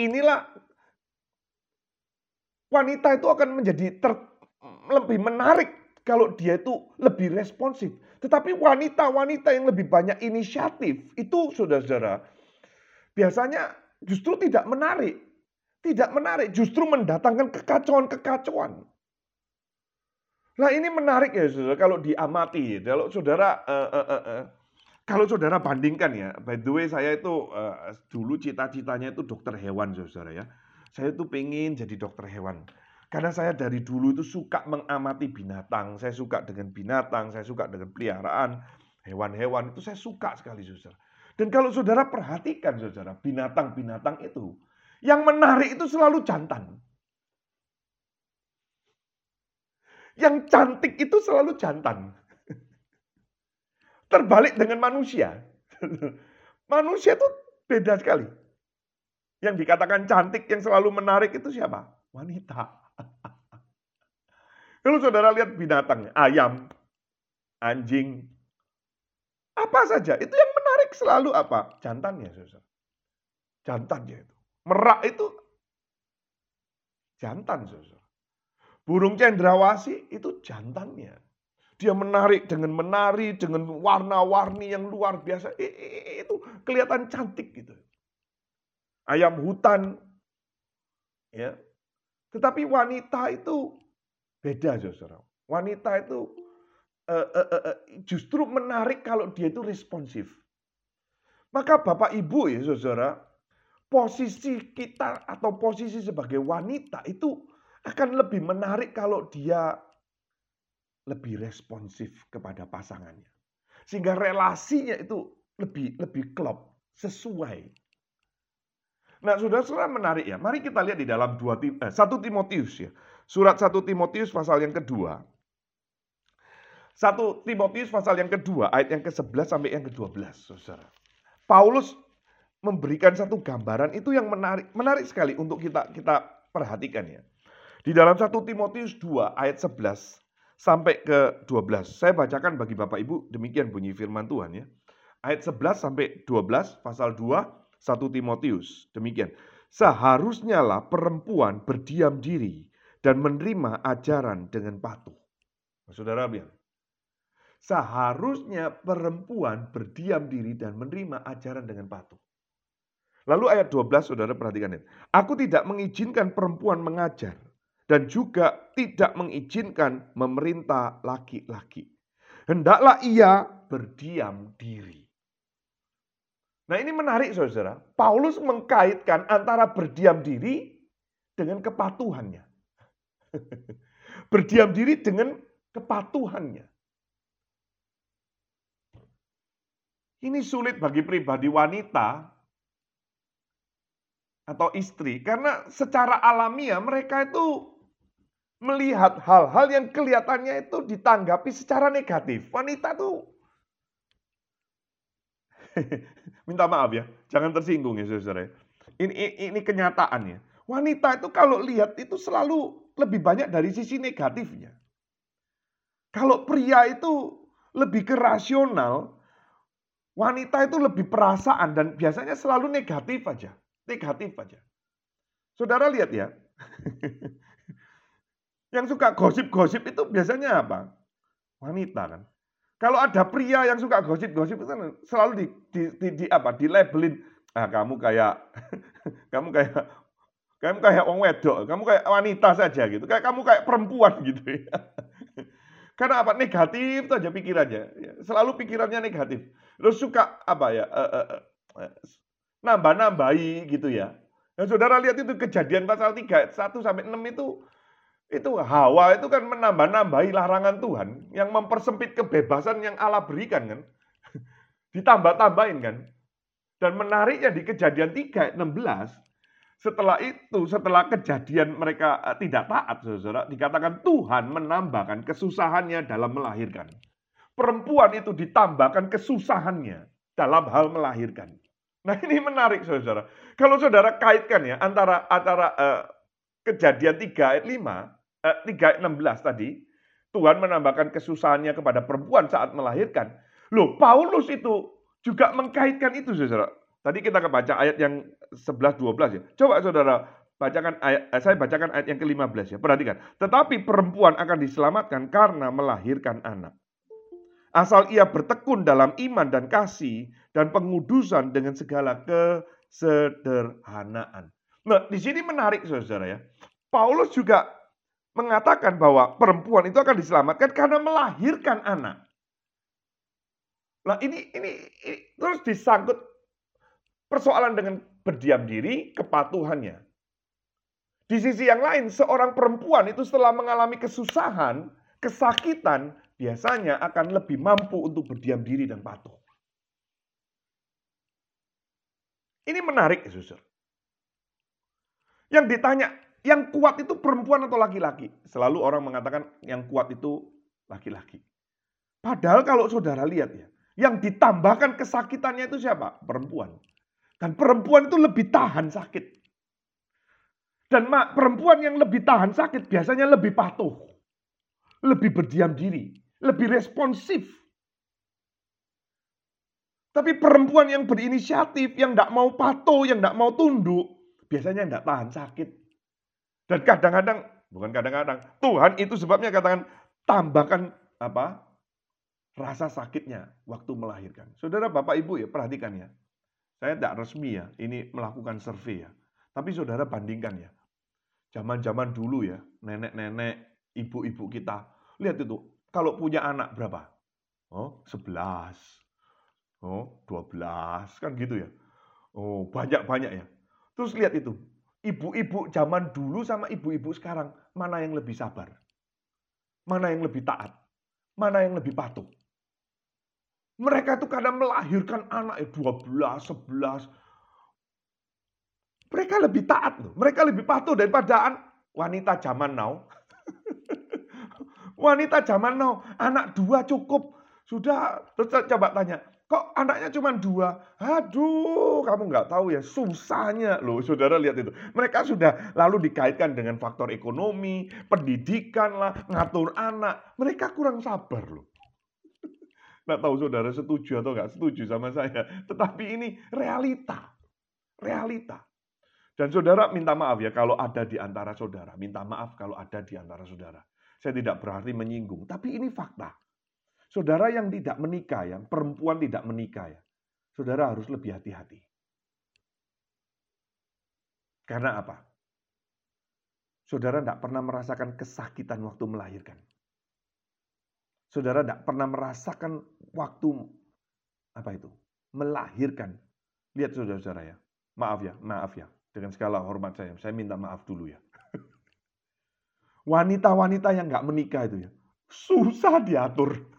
[SPEAKER 5] Inilah wanita itu akan menjadi ter, lebih menarik kalau dia itu lebih responsif. Tetapi wanita-wanita yang lebih banyak inisiatif itu saudara-saudara biasanya justru tidak menarik. Tidak menarik, justru mendatangkan kekacauan-kekacauan. Nah ini menarik ya saudara kalau diamati. Kalau saudara uh, uh, uh, uh, kalau saudara bandingkan ya, by the way saya itu uh, dulu cita-citanya itu dokter hewan saudara ya. Saya itu pengen jadi dokter hewan. Karena saya dari dulu itu suka mengamati binatang. Saya suka dengan binatang, saya suka dengan peliharaan, hewan-hewan itu saya suka sekali saudara. Dan kalau saudara perhatikan saudara, binatang-binatang itu, yang menarik itu selalu jantan. Yang cantik itu selalu jantan. Terbalik dengan manusia. Manusia itu beda sekali. Yang dikatakan cantik, yang selalu menarik itu siapa? Wanita. Kalau saudara lihat binatang, ayam, anjing, apa saja, itu yang menarik selalu apa? Jantannya, saudara. Jantannya itu. Merak itu jantan, saudara. Burung cendrawasih itu jantannya. Dia menarik dengan menari, dengan warna-warni yang luar biasa. Itu kelihatan cantik gitu. Ayam hutan. ya. Tetapi wanita itu beda, saudara. Wanita itu uh, uh, uh, justru menarik kalau dia itu responsif. Maka Bapak Ibu ya saudara, posisi kita atau posisi sebagai wanita itu akan lebih menarik kalau dia lebih responsif kepada pasangannya. Sehingga relasinya itu lebih lebih klop, sesuai. Nah, saudara-saudara menarik ya. Mari kita lihat di dalam 2 eh, 1 Timotius ya. Surat 1 Timotius pasal yang kedua. 1 Timotius pasal yang kedua, ayat yang ke-11 sampai yang ke-12, Saudara. Paulus memberikan satu gambaran itu yang menarik menarik sekali untuk kita kita perhatikan ya. Di dalam 1 Timotius 2 ayat 11 sampai ke 12. Saya bacakan bagi Bapak Ibu, demikian bunyi firman Tuhan ya. Ayat 11 sampai 12 pasal 2 1 Timotius. Demikian. Seharusnya lah perempuan berdiam diri dan menerima ajaran dengan patuh. Saudara bilang, seharusnya perempuan berdiam diri dan menerima ajaran dengan patuh. Lalu ayat 12 saudara perhatikan ini. Aku tidak mengizinkan perempuan mengajar dan juga tidak mengizinkan memerintah laki-laki. Hendaklah ia berdiam diri. Nah ini menarik saudara. Paulus mengkaitkan antara berdiam diri dengan kepatuhannya. berdiam diri dengan kepatuhannya. Ini sulit bagi pribadi wanita atau istri karena secara alamiah mereka itu melihat hal-hal yang kelihatannya itu ditanggapi secara negatif. Wanita tuh minta maaf ya, jangan tersinggung ya saudara. Ini, ini, ini kenyataannya. Wanita itu kalau lihat itu selalu lebih banyak dari sisi negatifnya. Kalau pria itu lebih ke rasional, wanita itu lebih perasaan dan biasanya selalu negatif aja. Negatif aja. Saudara lihat ya. Yang suka gosip-gosip itu biasanya apa? Wanita kan. Kalau ada pria yang suka gosip-gosip itu kan selalu di, di, di, di apa? Di labelin, ah kamu kayak kamu kayak kamu kayak wong wedok, kamu kayak wanita saja gitu. Kayak kamu kayak perempuan gitu ya. Karena apa? Negatif saja pikirannya. Ya, selalu pikirannya negatif. Terus suka apa ya? Uh, uh, uh, nambah-nambahi gitu ya. Nah, saudara lihat itu kejadian pasal 3 1 sampai 6 itu Itu Hawa itu kan menambah-nambahi larangan Tuhan yang mempersempit kebebasan yang Allah berikan kan. Ditambah-tambahin kan. Dan menariknya di kejadian 3 ayat 16, setelah itu, setelah kejadian mereka eh, tidak taat, saudara, dikatakan Tuhan menambahkan kesusahannya dalam melahirkan. Perempuan itu ditambahkan kesusahannya dalam hal melahirkan. Nah ini menarik saudara. Kalau saudara kaitkan ya antara antara uh, kejadian 3 ayat 5, uh, 3 ayat 16 tadi, Tuhan menambahkan kesusahannya kepada perempuan saat melahirkan. Loh, Paulus itu juga mengkaitkan itu saudara. Tadi kita kebaca ayat yang 11 12 ya. Coba saudara bacakan ayat eh, saya bacakan ayat yang ke-15 ya. Perhatikan. Tetapi perempuan akan diselamatkan karena melahirkan anak. Asal ia bertekun dalam iman dan kasih dan pengudusan dengan segala kesederhanaan. Nah, di sini menarik saudara ya. Paulus juga mengatakan bahwa perempuan itu akan diselamatkan karena melahirkan anak. Nah, ini ini, ini terus disangkut persoalan dengan berdiam diri, kepatuhannya. Di sisi yang lain, seorang perempuan itu setelah mengalami kesusahan, kesakitan, biasanya akan lebih mampu untuk berdiam diri dan patuh. Ini menarik, Suster. Yang ditanya, yang kuat itu perempuan atau laki-laki? Selalu orang mengatakan yang kuat itu laki-laki. Padahal kalau saudara lihat ya, yang ditambahkan kesakitannya itu siapa? Perempuan. Dan perempuan itu lebih tahan sakit. Dan perempuan yang lebih tahan sakit biasanya lebih patuh. Lebih berdiam diri lebih responsif. Tapi perempuan yang berinisiatif, yang tidak mau patuh, yang tidak mau tunduk, biasanya tidak tahan sakit. Dan kadang-kadang, bukan kadang-kadang, Tuhan itu sebabnya katakan tambahkan apa rasa sakitnya waktu melahirkan. Saudara, bapak, ibu ya perhatikan ya. Saya tidak resmi ya, ini melakukan survei ya. Tapi saudara bandingkan ya. Zaman-zaman dulu ya, nenek-nenek, ibu-ibu kita. Lihat itu, kalau punya anak berapa? Oh, 11. Oh, 12. Kan gitu ya. Oh, banyak-banyak ya. Terus lihat itu. Ibu-ibu zaman dulu sama ibu-ibu sekarang. Mana yang lebih sabar? Mana yang lebih taat? Mana yang lebih patuh? Mereka itu kadang melahirkan anak ya 12, 11. Mereka lebih taat loh. Mereka lebih patuh daripada wanita zaman now. Wanita zaman now, anak dua cukup. Sudah, terus coba tanya, kok anaknya cuma dua? Aduh, kamu nggak tahu ya, susahnya loh. Saudara lihat itu. Mereka sudah lalu dikaitkan dengan faktor ekonomi, pendidikan lah, ngatur anak. Mereka kurang sabar loh. Nggak tahu saudara setuju atau nggak setuju sama saya. Tetapi ini realita. Realita. Dan saudara minta maaf ya kalau ada di antara saudara. Minta maaf kalau ada di antara saudara. Saya tidak berarti menyinggung, tapi ini fakta. Saudara yang tidak menikah, yang perempuan tidak menikah ya, saudara harus lebih hati-hati. Karena apa? Saudara tidak pernah merasakan kesakitan waktu melahirkan. Saudara tidak pernah merasakan waktu apa itu? Melahirkan. Lihat saudara-saudara ya. Maaf ya, maaf ya. Dengan segala hormat saya, saya minta maaf dulu ya. Wanita-wanita yang nggak menikah itu ya, susah diatur.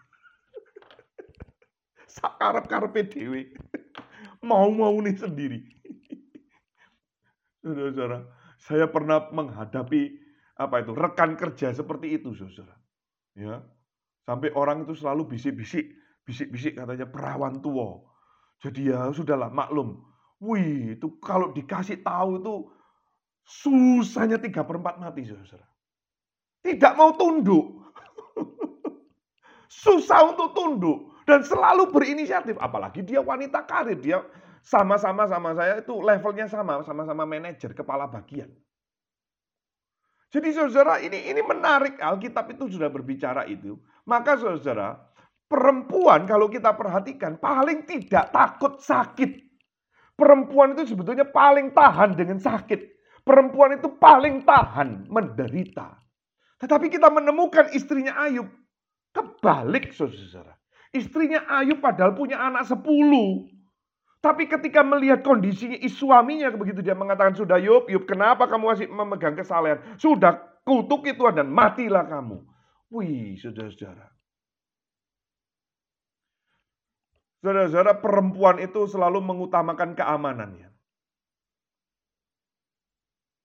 [SPEAKER 5] Sakarep-karepe dewe. Mau-mau nih sendiri. Saudara, saya pernah menghadapi apa itu rekan kerja seperti itu, saudara. Ya, sampai orang itu selalu bisik-bisik, bisik-bisik katanya perawan tua. Jadi ya sudahlah maklum. Wih, itu kalau dikasih tahu itu susahnya tiga perempat mati, saudara. Tidak mau tunduk. Susah untuk tunduk. Dan selalu berinisiatif. Apalagi dia wanita karir. Dia sama-sama sama saya itu levelnya sama. Sama-sama manajer, kepala bagian. Jadi saudara ini ini menarik Alkitab itu sudah berbicara itu. Maka saudara, perempuan kalau kita perhatikan paling tidak takut sakit. Perempuan itu sebetulnya paling tahan dengan sakit. Perempuan itu paling tahan menderita. Tetapi kita menemukan istrinya Ayub. Kebalik saudara. Istrinya Ayub padahal punya anak sepuluh. Tapi ketika melihat kondisinya suaminya begitu dia mengatakan sudah Yub, Yub kenapa kamu masih memegang kesalahan? Sudah kutuki Tuhan dan matilah kamu. Wih, saudara-saudara. Saudara-saudara, perempuan itu selalu mengutamakan keamanannya.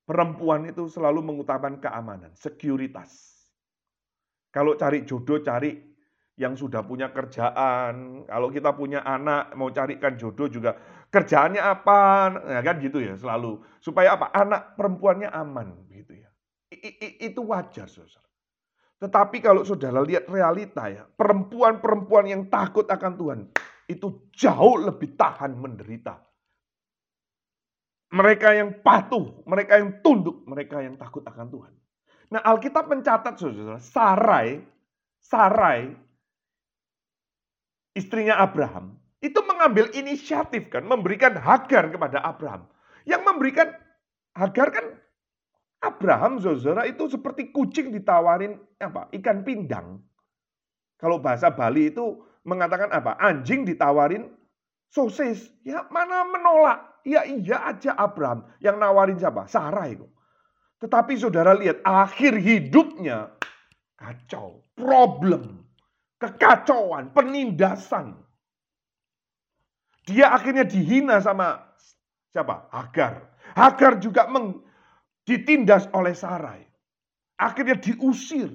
[SPEAKER 5] Perempuan itu selalu mengutamakan keamanan, sekuritas. Kalau cari jodoh, cari yang sudah punya kerjaan. Kalau kita punya anak, mau carikan jodoh juga kerjaannya apa, ya kan gitu ya selalu. Supaya apa? Anak perempuannya aman gitu ya. I, i, itu wajar, saudara. Tetapi kalau saudara lihat realita ya, perempuan-perempuan yang takut akan Tuhan itu jauh lebih tahan menderita mereka yang patuh, mereka yang tunduk, mereka yang takut akan Tuhan. Nah Alkitab mencatat saudara, Sarai, Sarai, istrinya Abraham, itu mengambil inisiatif kan, memberikan Hagar kepada Abraham. Yang memberikan Hagar kan Abraham, saudara, itu seperti kucing ditawarin apa? Ikan pindang. Kalau bahasa Bali itu mengatakan apa? Anjing ditawarin sosis. Ya mana menolak? Ya iya aja Abraham yang nawarin siapa? Sarah itu. Tetapi saudara lihat akhir hidupnya kacau, problem, kekacauan, penindasan. Dia akhirnya dihina sama siapa? Hagar. Hagar juga meng, ditindas oleh Sarai. Akhirnya diusir.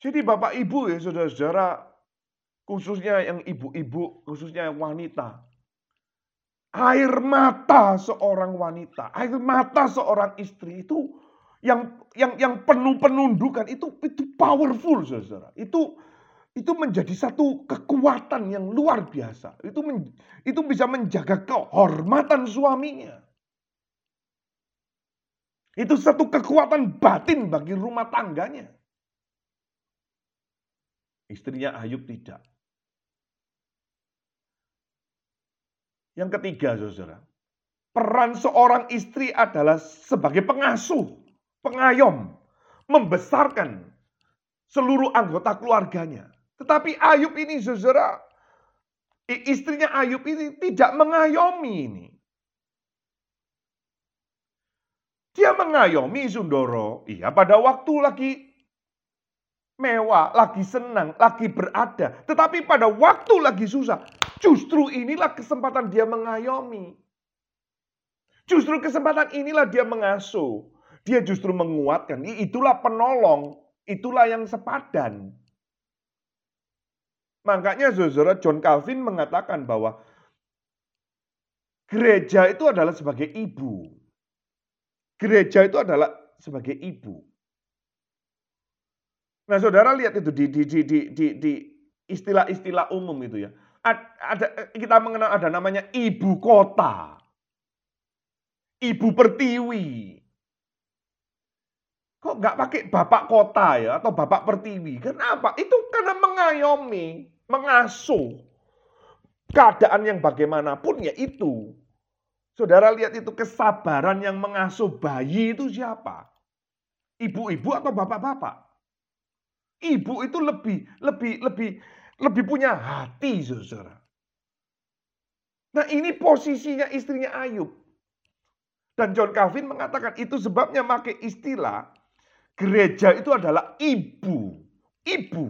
[SPEAKER 5] Jadi Bapak Ibu ya saudara-saudara, khususnya yang ibu-ibu, khususnya yang wanita, Air mata seorang wanita, air mata seorang istri itu yang yang yang penuh penundukan itu itu powerful saudara. Itu itu menjadi satu kekuatan yang luar biasa. Itu men, itu bisa menjaga kehormatan suaminya. Itu satu kekuatan batin bagi rumah tangganya. Istrinya Ayub tidak. Yang ketiga, saudara. Peran seorang istri adalah sebagai pengasuh, pengayom, membesarkan seluruh anggota keluarganya. Tetapi Ayub ini, saudara, istrinya Ayub ini tidak mengayomi ini. Dia mengayomi Sundoro, iya pada waktu lagi mewah, lagi senang, lagi berada. Tetapi pada waktu lagi susah, Justru inilah kesempatan dia mengayomi. Justru kesempatan inilah dia mengasuh. Dia justru menguatkan. Itulah penolong. Itulah yang sepadan. Makanya saudara John Calvin mengatakan bahwa gereja itu adalah sebagai ibu. Gereja itu adalah sebagai ibu. Nah, saudara lihat itu di di di di di istilah-istilah umum itu ya ada kita mengenal ada namanya ibu kota. Ibu pertiwi. Kok nggak pakai bapak kota ya atau bapak pertiwi? Kenapa? Itu karena mengayomi, mengasuh. Keadaan yang bagaimanapun ya itu. Saudara lihat itu kesabaran yang mengasuh bayi itu siapa? Ibu-ibu atau bapak-bapak? Ibu itu lebih lebih lebih lebih punya hati, saudara. Nah ini posisinya istrinya Ayub. Dan John Calvin mengatakan itu sebabnya pakai istilah gereja itu adalah ibu. Ibu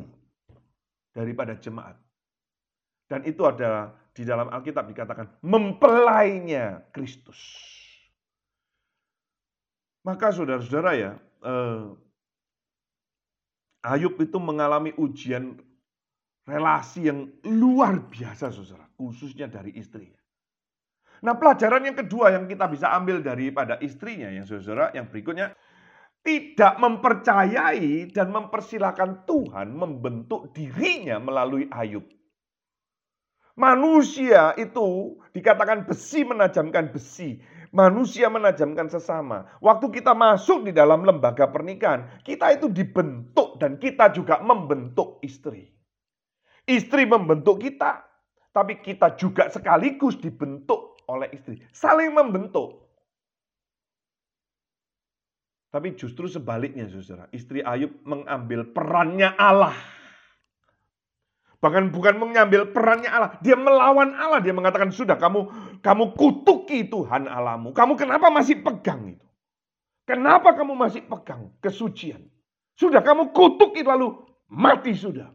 [SPEAKER 5] daripada jemaat. Dan itu adalah di dalam Alkitab dikatakan mempelainya Kristus. Maka saudara-saudara ya, eh, Ayub itu mengalami ujian relasi yang luar biasa saudara, khususnya dari istrinya. Nah pelajaran yang kedua yang kita bisa ambil daripada istrinya yang saudara, yang berikutnya, tidak mempercayai dan mempersilahkan Tuhan membentuk dirinya melalui Ayub. Manusia itu dikatakan besi menajamkan besi. Manusia menajamkan sesama. Waktu kita masuk di dalam lembaga pernikahan, kita itu dibentuk dan kita juga membentuk istri. Istri membentuk kita, tapi kita juga sekaligus dibentuk oleh istri. Saling membentuk. Tapi justru sebaliknya, saudara. Istri Ayub mengambil perannya Allah. Bahkan bukan mengambil perannya Allah. Dia melawan Allah. Dia mengatakan, sudah kamu kamu kutuki Tuhan Allahmu. Kamu kenapa masih pegang itu? Kenapa kamu masih pegang kesucian? Sudah kamu kutuki lalu mati sudah.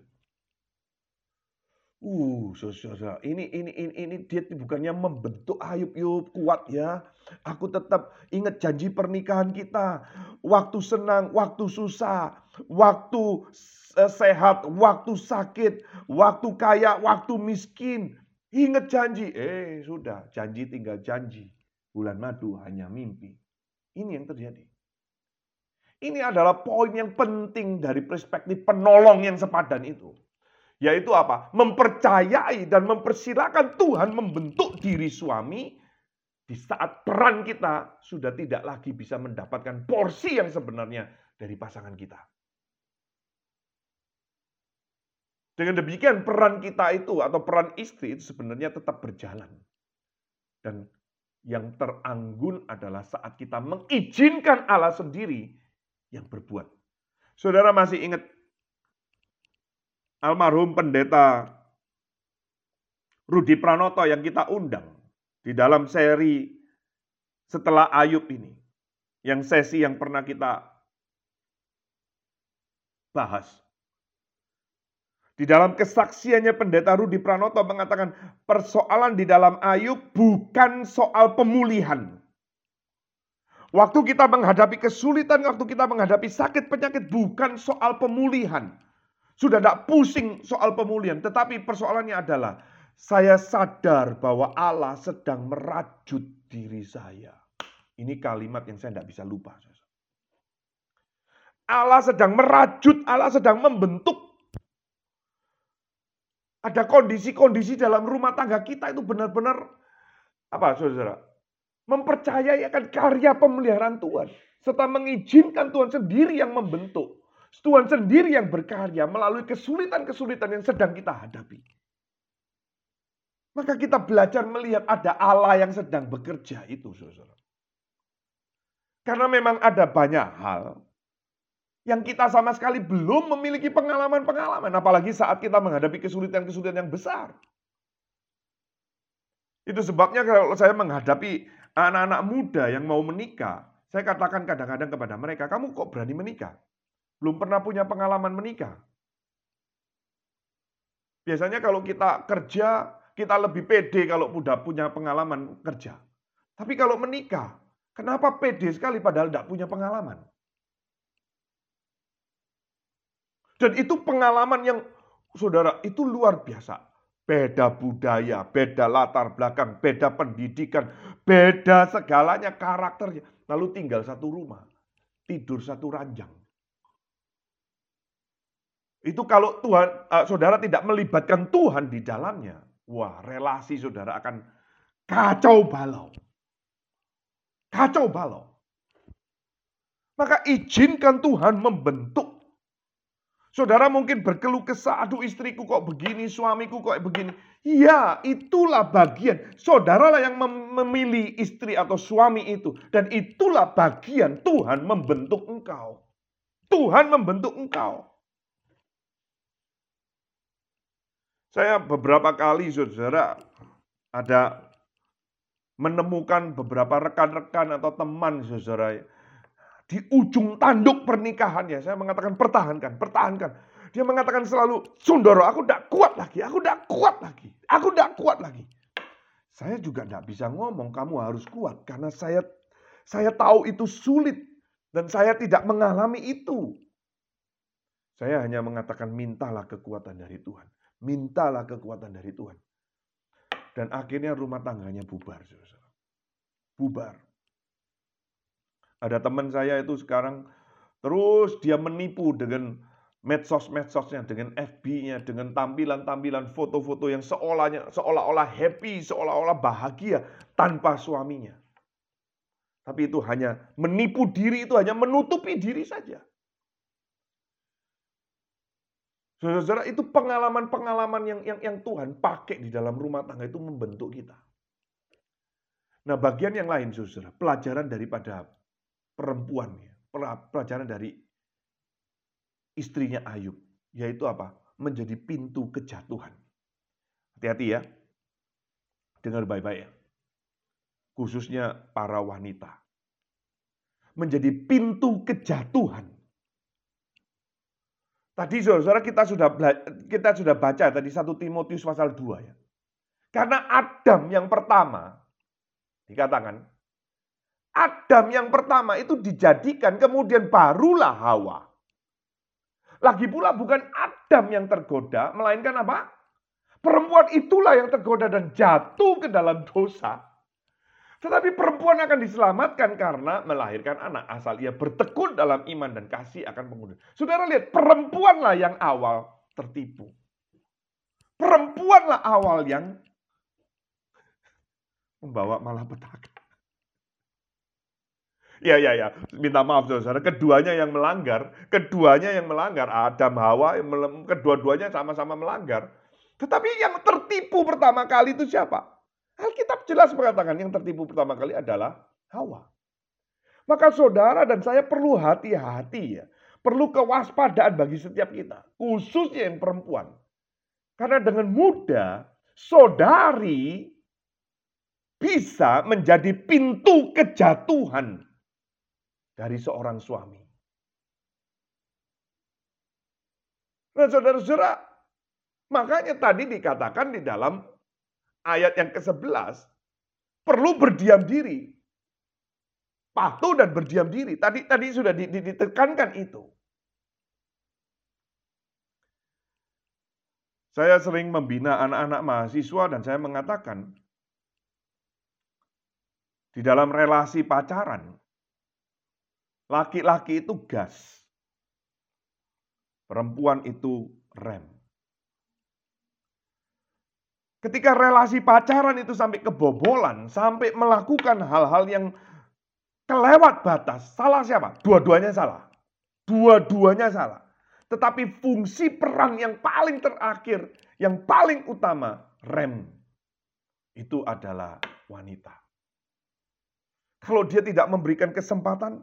[SPEAKER 5] Uh, saudara, ini ini ini ini dia bukannya membentuk Ayub yuk kuat ya. Aku tetap ingat janji pernikahan kita. Waktu senang, waktu susah, waktu eh, sehat, waktu sakit, waktu kaya, waktu miskin. Ingat janji. Eh, sudah, janji tinggal janji. Bulan madu hanya mimpi. Ini yang terjadi. Ini adalah poin yang penting dari perspektif penolong yang sepadan itu. Yaitu apa? Mempercayai dan mempersilahkan Tuhan membentuk diri suami di saat peran kita sudah tidak lagi bisa mendapatkan porsi yang sebenarnya dari pasangan kita. Dengan demikian peran kita itu atau peran istri itu sebenarnya tetap berjalan. Dan yang teranggun adalah saat kita mengizinkan Allah sendiri yang berbuat. Saudara masih ingat almarhum pendeta Rudi Pranoto yang kita undang di dalam seri setelah Ayub ini. Yang sesi yang pernah kita bahas. Di dalam kesaksiannya pendeta Rudi Pranoto mengatakan persoalan di dalam Ayub bukan soal pemulihan. Waktu kita menghadapi kesulitan, waktu kita menghadapi sakit penyakit bukan soal pemulihan. Sudah tidak pusing soal pemulihan. Tetapi persoalannya adalah saya sadar bahwa Allah sedang merajut diri saya. Ini kalimat yang saya tidak bisa lupa. Allah sedang merajut, Allah sedang membentuk. Ada kondisi-kondisi dalam rumah tangga kita itu benar-benar apa saudara? Mempercayai akan karya pemeliharaan Tuhan. Serta mengizinkan Tuhan sendiri yang membentuk. Tuhan sendiri yang berkarya melalui kesulitan-kesulitan yang sedang kita hadapi. Maka kita belajar melihat ada Allah yang sedang bekerja itu, saudara. Karena memang ada banyak hal yang kita sama sekali belum memiliki pengalaman-pengalaman. Apalagi saat kita menghadapi kesulitan-kesulitan yang besar. Itu sebabnya kalau saya menghadapi anak-anak muda yang mau menikah, saya katakan kadang-kadang kepada mereka, kamu kok berani menikah? Belum pernah punya pengalaman menikah. Biasanya kalau kita kerja, kita lebih pede kalau udah punya pengalaman kerja. Tapi kalau menikah, kenapa pede sekali padahal tidak punya pengalaman? Dan itu pengalaman yang, saudara, itu luar biasa. Beda budaya, beda latar belakang, beda pendidikan, beda segalanya karakternya. Lalu tinggal satu rumah, tidur satu ranjang. Itu kalau Tuhan, uh, saudara tidak melibatkan Tuhan di dalamnya, wah relasi saudara akan kacau balau. Kacau balau. Maka izinkan Tuhan membentuk. Saudara mungkin berkeluh kesah, aduh istriku kok begini, suamiku kok begini. Ya, itulah bagian. Saudaralah yang memilih istri atau suami itu. Dan itulah bagian Tuhan membentuk engkau. Tuhan membentuk engkau. Saya beberapa kali saudara ada menemukan beberapa rekan-rekan atau teman saudara di ujung tanduk pernikahannya. Saya mengatakan pertahankan, pertahankan. Dia mengatakan selalu, Sundoro, aku tidak kuat lagi, aku tidak kuat lagi, aku tidak kuat lagi. Saya juga tidak bisa ngomong, kamu harus kuat. Karena saya saya tahu itu sulit. Dan saya tidak mengalami itu. Saya hanya mengatakan mintalah kekuatan dari Tuhan. Mintalah kekuatan dari Tuhan. Dan akhirnya rumah tangganya bubar. Bubar. Ada teman saya itu sekarang terus dia menipu dengan medsos-medsosnya, dengan FB-nya, dengan tampilan-tampilan foto-foto yang seolah-olah happy, seolah-olah bahagia tanpa suaminya. Tapi itu hanya menipu diri, itu hanya menutupi diri saja. Saudara-saudara, itu pengalaman-pengalaman yang, yang yang Tuhan pakai di dalam rumah tangga itu membentuk kita. Nah, bagian yang lain, saudara, pelajaran daripada perempuan, pelajaran dari istrinya Ayub, yaitu apa? Menjadi pintu kejatuhan. Hati-hati ya, dengar baik-baik ya. Khususnya para wanita. menjadi pintu kejatuhan. Tadi saudara kita sudah kita sudah baca tadi satu Timotius pasal 2 ya. Karena Adam yang pertama dikatakan Adam yang pertama itu dijadikan kemudian barulah Hawa. Lagi pula bukan Adam yang tergoda, melainkan apa? Perempuan itulah yang tergoda dan jatuh ke dalam dosa. Tetapi perempuan akan diselamatkan karena melahirkan anak asal ia bertekun dalam iman dan kasih akan penghuni. Saudara lihat, perempuanlah yang awal tertipu. Perempuanlah awal yang membawa malah petaka. Ya, ya, ya. Minta maaf, saudara. Keduanya yang melanggar. Keduanya yang melanggar. Adam, Hawa, kedua-duanya sama-sama melanggar. Tetapi yang tertipu pertama kali itu siapa? Alkitab jelas mengatakan yang tertipu pertama kali adalah Hawa. Maka saudara dan saya perlu hati-hati ya. Perlu kewaspadaan bagi setiap kita. Khususnya yang perempuan. Karena dengan mudah saudari bisa menjadi pintu kejatuhan dari seorang suami. Nah saudara-saudara, makanya tadi dikatakan di dalam ayat yang ke-11 perlu berdiam diri. Patuh dan berdiam diri. Tadi tadi sudah ditekankan itu. Saya sering membina anak-anak mahasiswa dan saya mengatakan di dalam relasi pacaran laki-laki itu gas. Perempuan itu rem. Ketika relasi pacaran itu sampai kebobolan, sampai melakukan hal-hal yang kelewat batas, salah siapa? Dua-duanya salah. Dua-duanya salah. Tetapi fungsi peran yang paling terakhir, yang paling utama, rem. Itu adalah wanita. Kalau dia tidak memberikan kesempatan,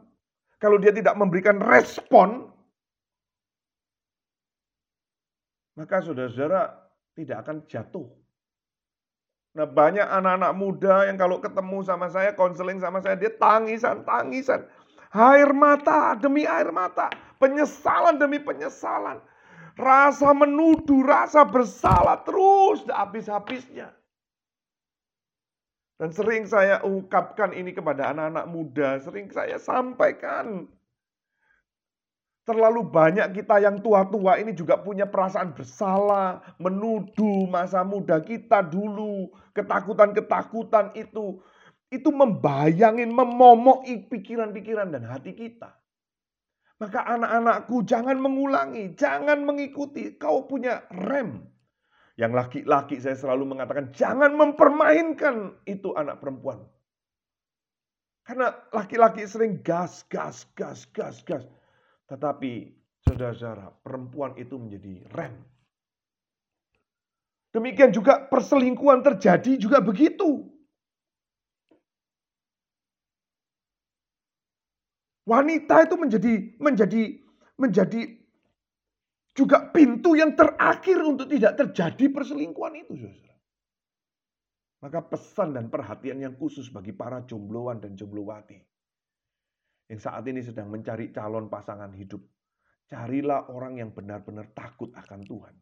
[SPEAKER 5] kalau dia tidak memberikan respon, maka saudara-saudara tidak akan jatuh Nah banyak anak-anak muda yang kalau ketemu sama saya, konseling sama saya, dia tangisan, tangisan. Air mata demi air mata. Penyesalan demi penyesalan. Rasa menuduh, rasa bersalah terus habis-habisnya. Dan sering saya ungkapkan ini kepada anak-anak muda, sering saya sampaikan. Terlalu banyak kita yang tua-tua ini juga punya perasaan bersalah, menuduh masa muda kita dulu, ketakutan-ketakutan itu. Itu membayangin, memomoki pikiran-pikiran dan hati kita. Maka anak-anakku jangan mengulangi, jangan mengikuti. Kau punya rem. Yang laki-laki saya selalu mengatakan jangan mempermainkan itu anak perempuan. Karena laki-laki sering gas, gas, gas, gas, gas. Tetapi saudara-saudara, perempuan itu menjadi rem. Demikian juga perselingkuhan terjadi juga begitu. Wanita itu menjadi menjadi menjadi juga pintu yang terakhir untuk tidak terjadi perselingkuhan itu, saudara. Maka pesan dan perhatian yang khusus bagi para jombloan dan jomblowati yang saat ini sedang mencari calon pasangan hidup. Carilah orang yang benar-benar takut akan Tuhan.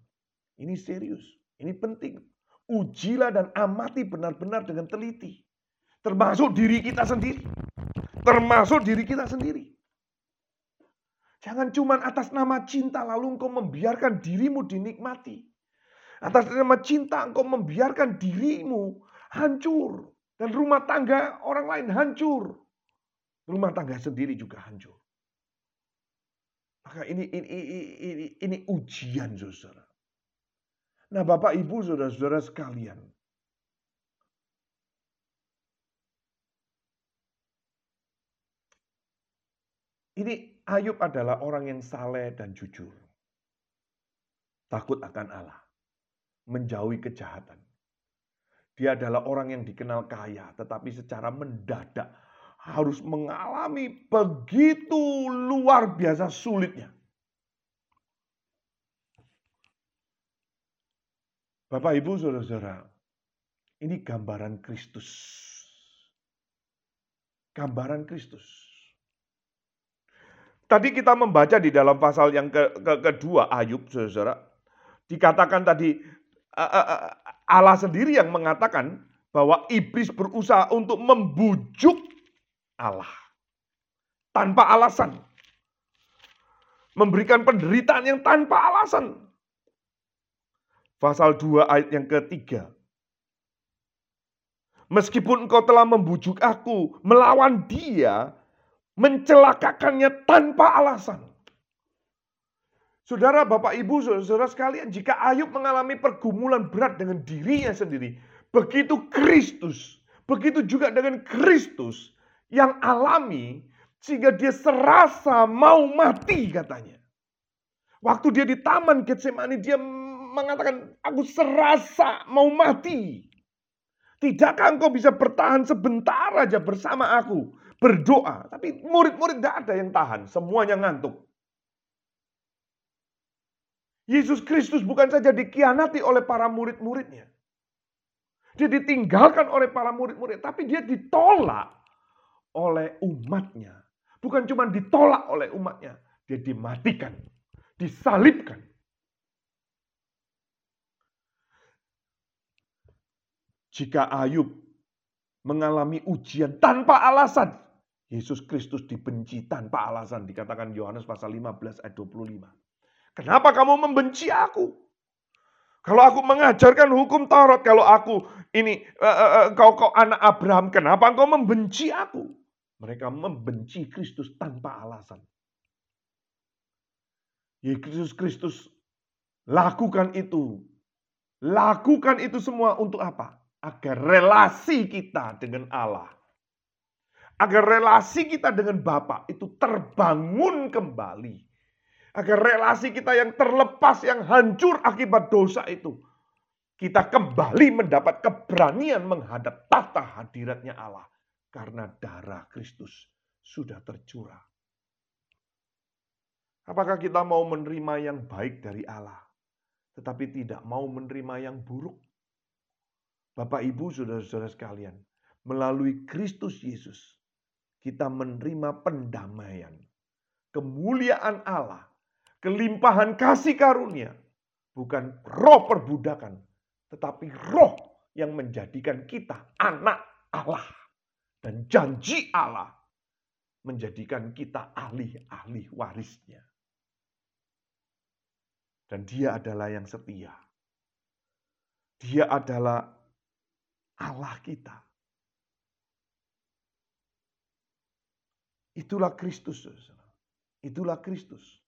[SPEAKER 5] Ini serius, ini penting. Ujilah dan amati benar-benar dengan teliti. Termasuk diri kita sendiri. Termasuk diri kita sendiri. Jangan cuma atas nama cinta lalu engkau membiarkan dirimu dinikmati. Atas nama cinta engkau membiarkan dirimu hancur. Dan rumah tangga orang lain hancur rumah tangga sendiri juga hancur. Maka ini ini ini, ini ujian saudara. Nah Bapak Ibu saudara-saudara sekalian. Ini Ayub adalah orang yang saleh dan jujur. Takut akan Allah. Menjauhi kejahatan. Dia adalah orang yang dikenal kaya, tetapi secara mendadak harus mengalami begitu luar biasa sulitnya. Bapak, Ibu, Saudara-saudara, ini gambaran Kristus. Gambaran Kristus. Tadi kita membaca di dalam pasal yang ke, ke, kedua Ayub, saudara, dikatakan tadi uh, uh, Allah sendiri yang mengatakan bahwa iblis berusaha untuk membujuk Allah tanpa alasan, memberikan penderitaan yang tanpa alasan. Pasal 2 ayat yang ketiga. Meskipun engkau telah membujuk aku melawan dia, mencelakakannya tanpa alasan. Saudara, Bapak, Ibu, saudara sekalian, jika Ayub mengalami pergumulan berat dengan dirinya sendiri, begitu Kristus, begitu juga dengan Kristus yang alami, sehingga dia serasa mau mati katanya. Waktu dia di taman Getsemani, dia mengatakan, aku serasa mau mati. Tidakkah engkau bisa bertahan sebentar aja bersama aku? Berdoa. Tapi murid-murid tidak ada yang tahan. Semuanya ngantuk. Yesus Kristus bukan saja dikhianati oleh para murid-muridnya. Dia ditinggalkan oleh para murid-murid. Tapi dia ditolak oleh umatnya. Bukan cuma ditolak oleh umatnya. Dia dimatikan. Disalibkan. Jika Ayub mengalami ujian tanpa alasan, Yesus Kristus dibenci tanpa alasan. Dikatakan Yohanes pasal 15 ayat 25. Kenapa kamu membenci aku? Kalau aku mengajarkan hukum Taurat, kalau aku ini uh, uh, kau kau anak Abraham, kenapa engkau membenci aku? Mereka membenci Kristus tanpa alasan. Yesus Kristus lakukan itu. Lakukan itu semua untuk apa? agar relasi kita dengan Allah, agar relasi kita dengan Bapa itu terbangun kembali, agar relasi kita yang terlepas, yang hancur akibat dosa itu, kita kembali mendapat keberanian menghadap tata hadiratnya Allah karena darah Kristus sudah tercurah. Apakah kita mau menerima yang baik dari Allah, tetapi tidak mau menerima yang buruk? Bapak, Ibu, saudara-saudara sekalian, melalui Kristus Yesus, kita menerima pendamaian, kemuliaan Allah, kelimpahan kasih karunia, bukan roh perbudakan, tetapi roh yang menjadikan kita anak Allah dan janji Allah menjadikan kita ahli-ahli warisnya. Dan dia adalah yang setia. Dia adalah Allah kita. Itulah Kristus. Itulah Kristus.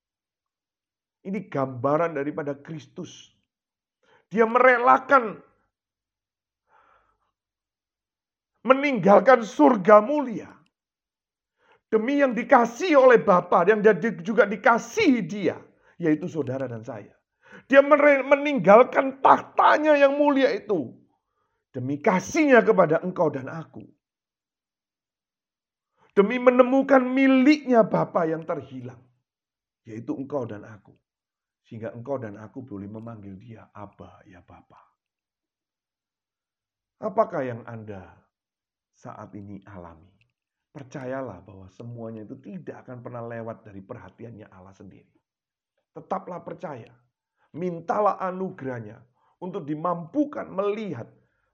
[SPEAKER 5] Ini gambaran daripada Kristus. Dia merelakan meninggalkan surga mulia demi yang dikasih oleh Bapa yang juga dikasihi dia, yaitu saudara dan saya. Dia meninggalkan tahtanya yang mulia itu Demi kasihnya kepada engkau dan aku. Demi menemukan miliknya Bapa yang terhilang. Yaitu engkau dan aku. Sehingga engkau dan aku boleh memanggil dia Abba ya Bapa. Apakah yang Anda saat ini alami? Percayalah bahwa semuanya itu tidak akan pernah lewat dari perhatiannya Allah sendiri. Tetaplah percaya. Mintalah anugerahnya untuk dimampukan melihat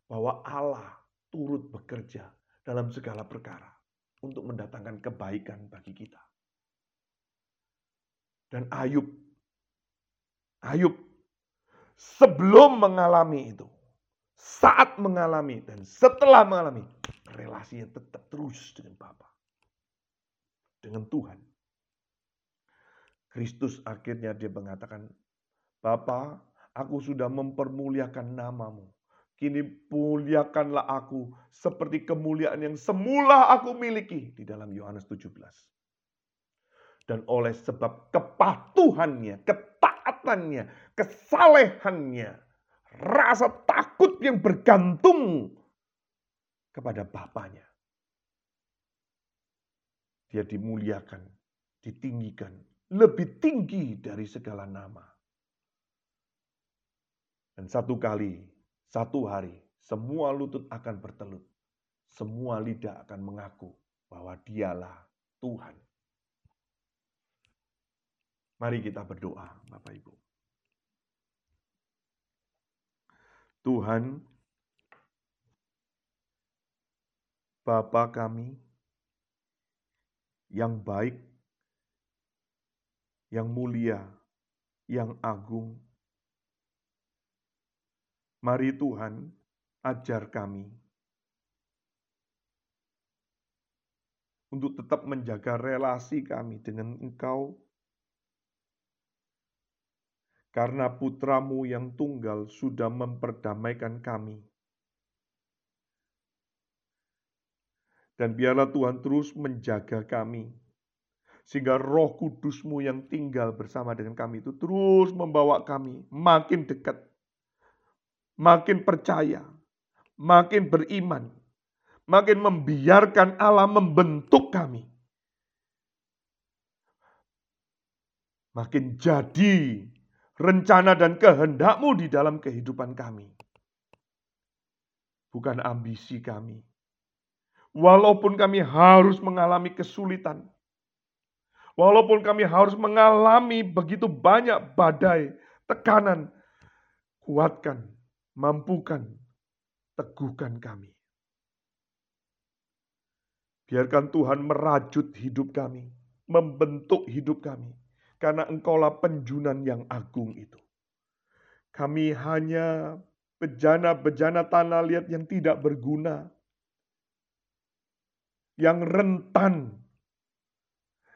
[SPEAKER 5] bahwa Allah turut bekerja dalam segala perkara untuk mendatangkan kebaikan bagi kita. Dan Ayub, Ayub sebelum mengalami itu, saat mengalami dan setelah mengalami, relasinya tetap terus dengan Bapa, dengan Tuhan. Kristus akhirnya dia mengatakan, Bapa, aku sudah mempermuliakan namamu Kini muliakanlah aku seperti kemuliaan yang semula aku miliki di dalam Yohanes 17. Dan oleh sebab kepatuhannya, ketaatannya, kesalehannya, rasa takut yang bergantung kepada Bapaknya. Dia dimuliakan, ditinggikan, lebih tinggi dari segala nama. Dan satu kali satu hari, semua lutut akan bertelut. Semua lidah akan mengaku bahwa dialah Tuhan. Mari kita berdoa, Bapak Ibu. Tuhan, Bapa kami yang baik, yang mulia, yang agung. Mari Tuhan, ajar kami untuk tetap menjaga relasi kami dengan Engkau, karena putramu yang tunggal sudah memperdamaikan kami. Dan biarlah Tuhan terus menjaga kami, sehingga roh kudusmu yang tinggal bersama dengan kami itu terus membawa kami makin dekat, makin percaya, makin beriman, makin membiarkan Allah membentuk kami. Makin jadi rencana dan kehendakmu di dalam kehidupan kami. Bukan ambisi kami, Walaupun kami harus mengalami kesulitan, walaupun kami harus mengalami begitu banyak badai, tekanan, kuatkan, mampukan, teguhkan kami. Biarkan Tuhan merajut hidup kami, membentuk hidup kami, karena Engkaulah penjunan yang agung itu. Kami hanya bejana-bejana tanah liat yang tidak berguna, yang rentan,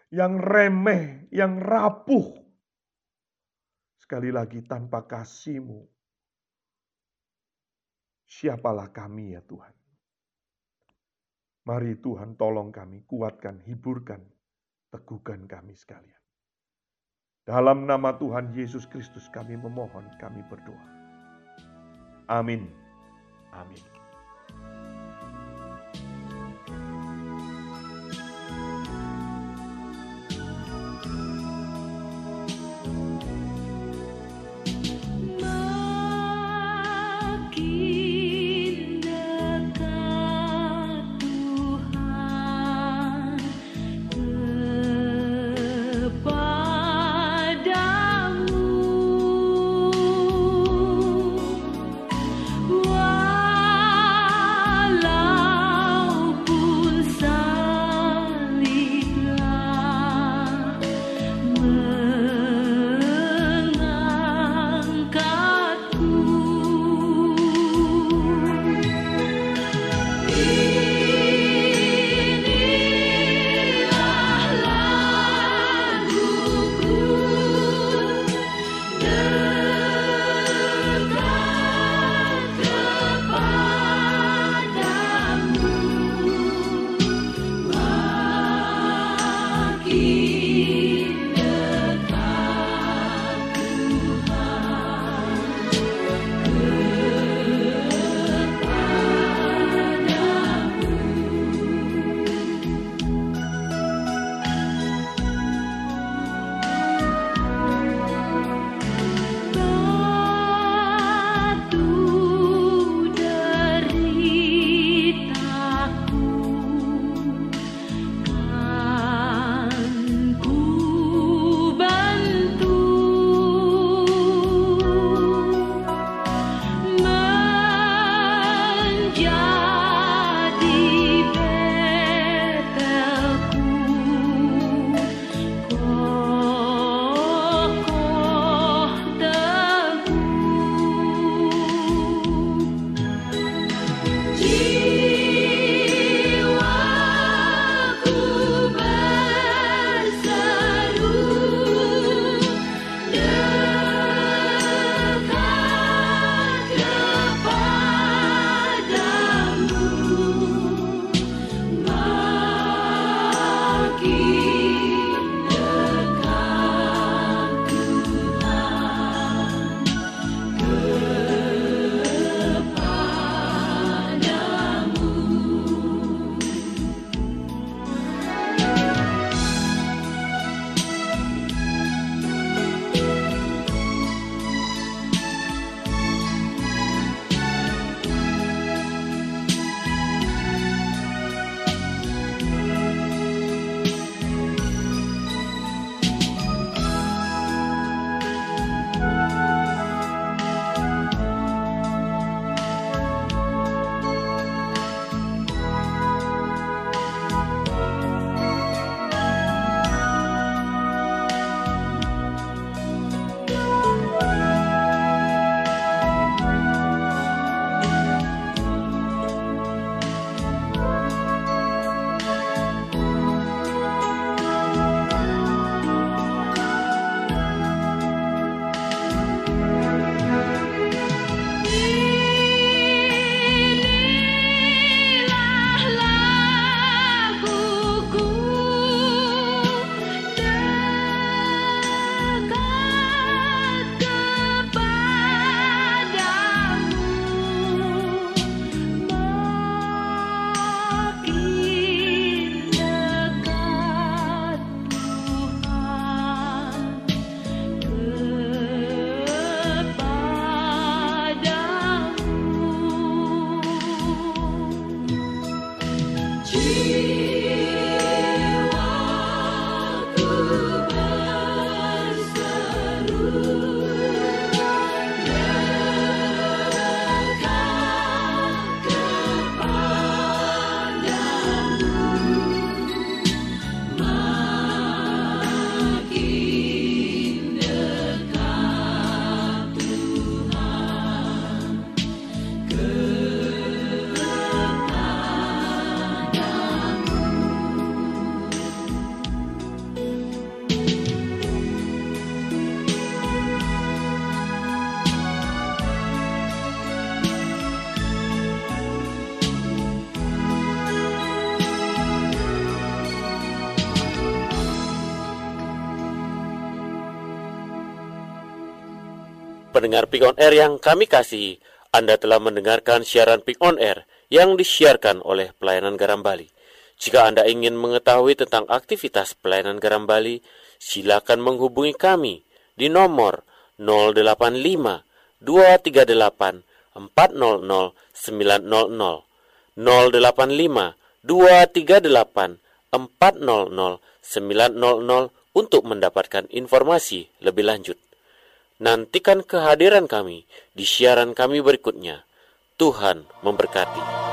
[SPEAKER 5] yang remeh, yang rapuh. Sekali lagi tanpa kasihmu, siapalah kami ya Tuhan. Mari Tuhan tolong kami, kuatkan, hiburkan, teguhkan kami sekalian. Dalam nama Tuhan Yesus Kristus kami memohon, kami berdoa. Amin. Amin.
[SPEAKER 1] Pendengar Pick on Air yang kami kasihi, Anda telah mendengarkan siaran Pick on Air yang disiarkan oleh Pelayanan Garam Bali. Jika Anda ingin mengetahui tentang aktivitas Pelayanan Garam Bali, silakan menghubungi kami di nomor 085 238 400 900 085 238 400 900 untuk mendapatkan informasi lebih lanjut. Nantikan kehadiran kami di siaran kami berikutnya. Tuhan memberkati.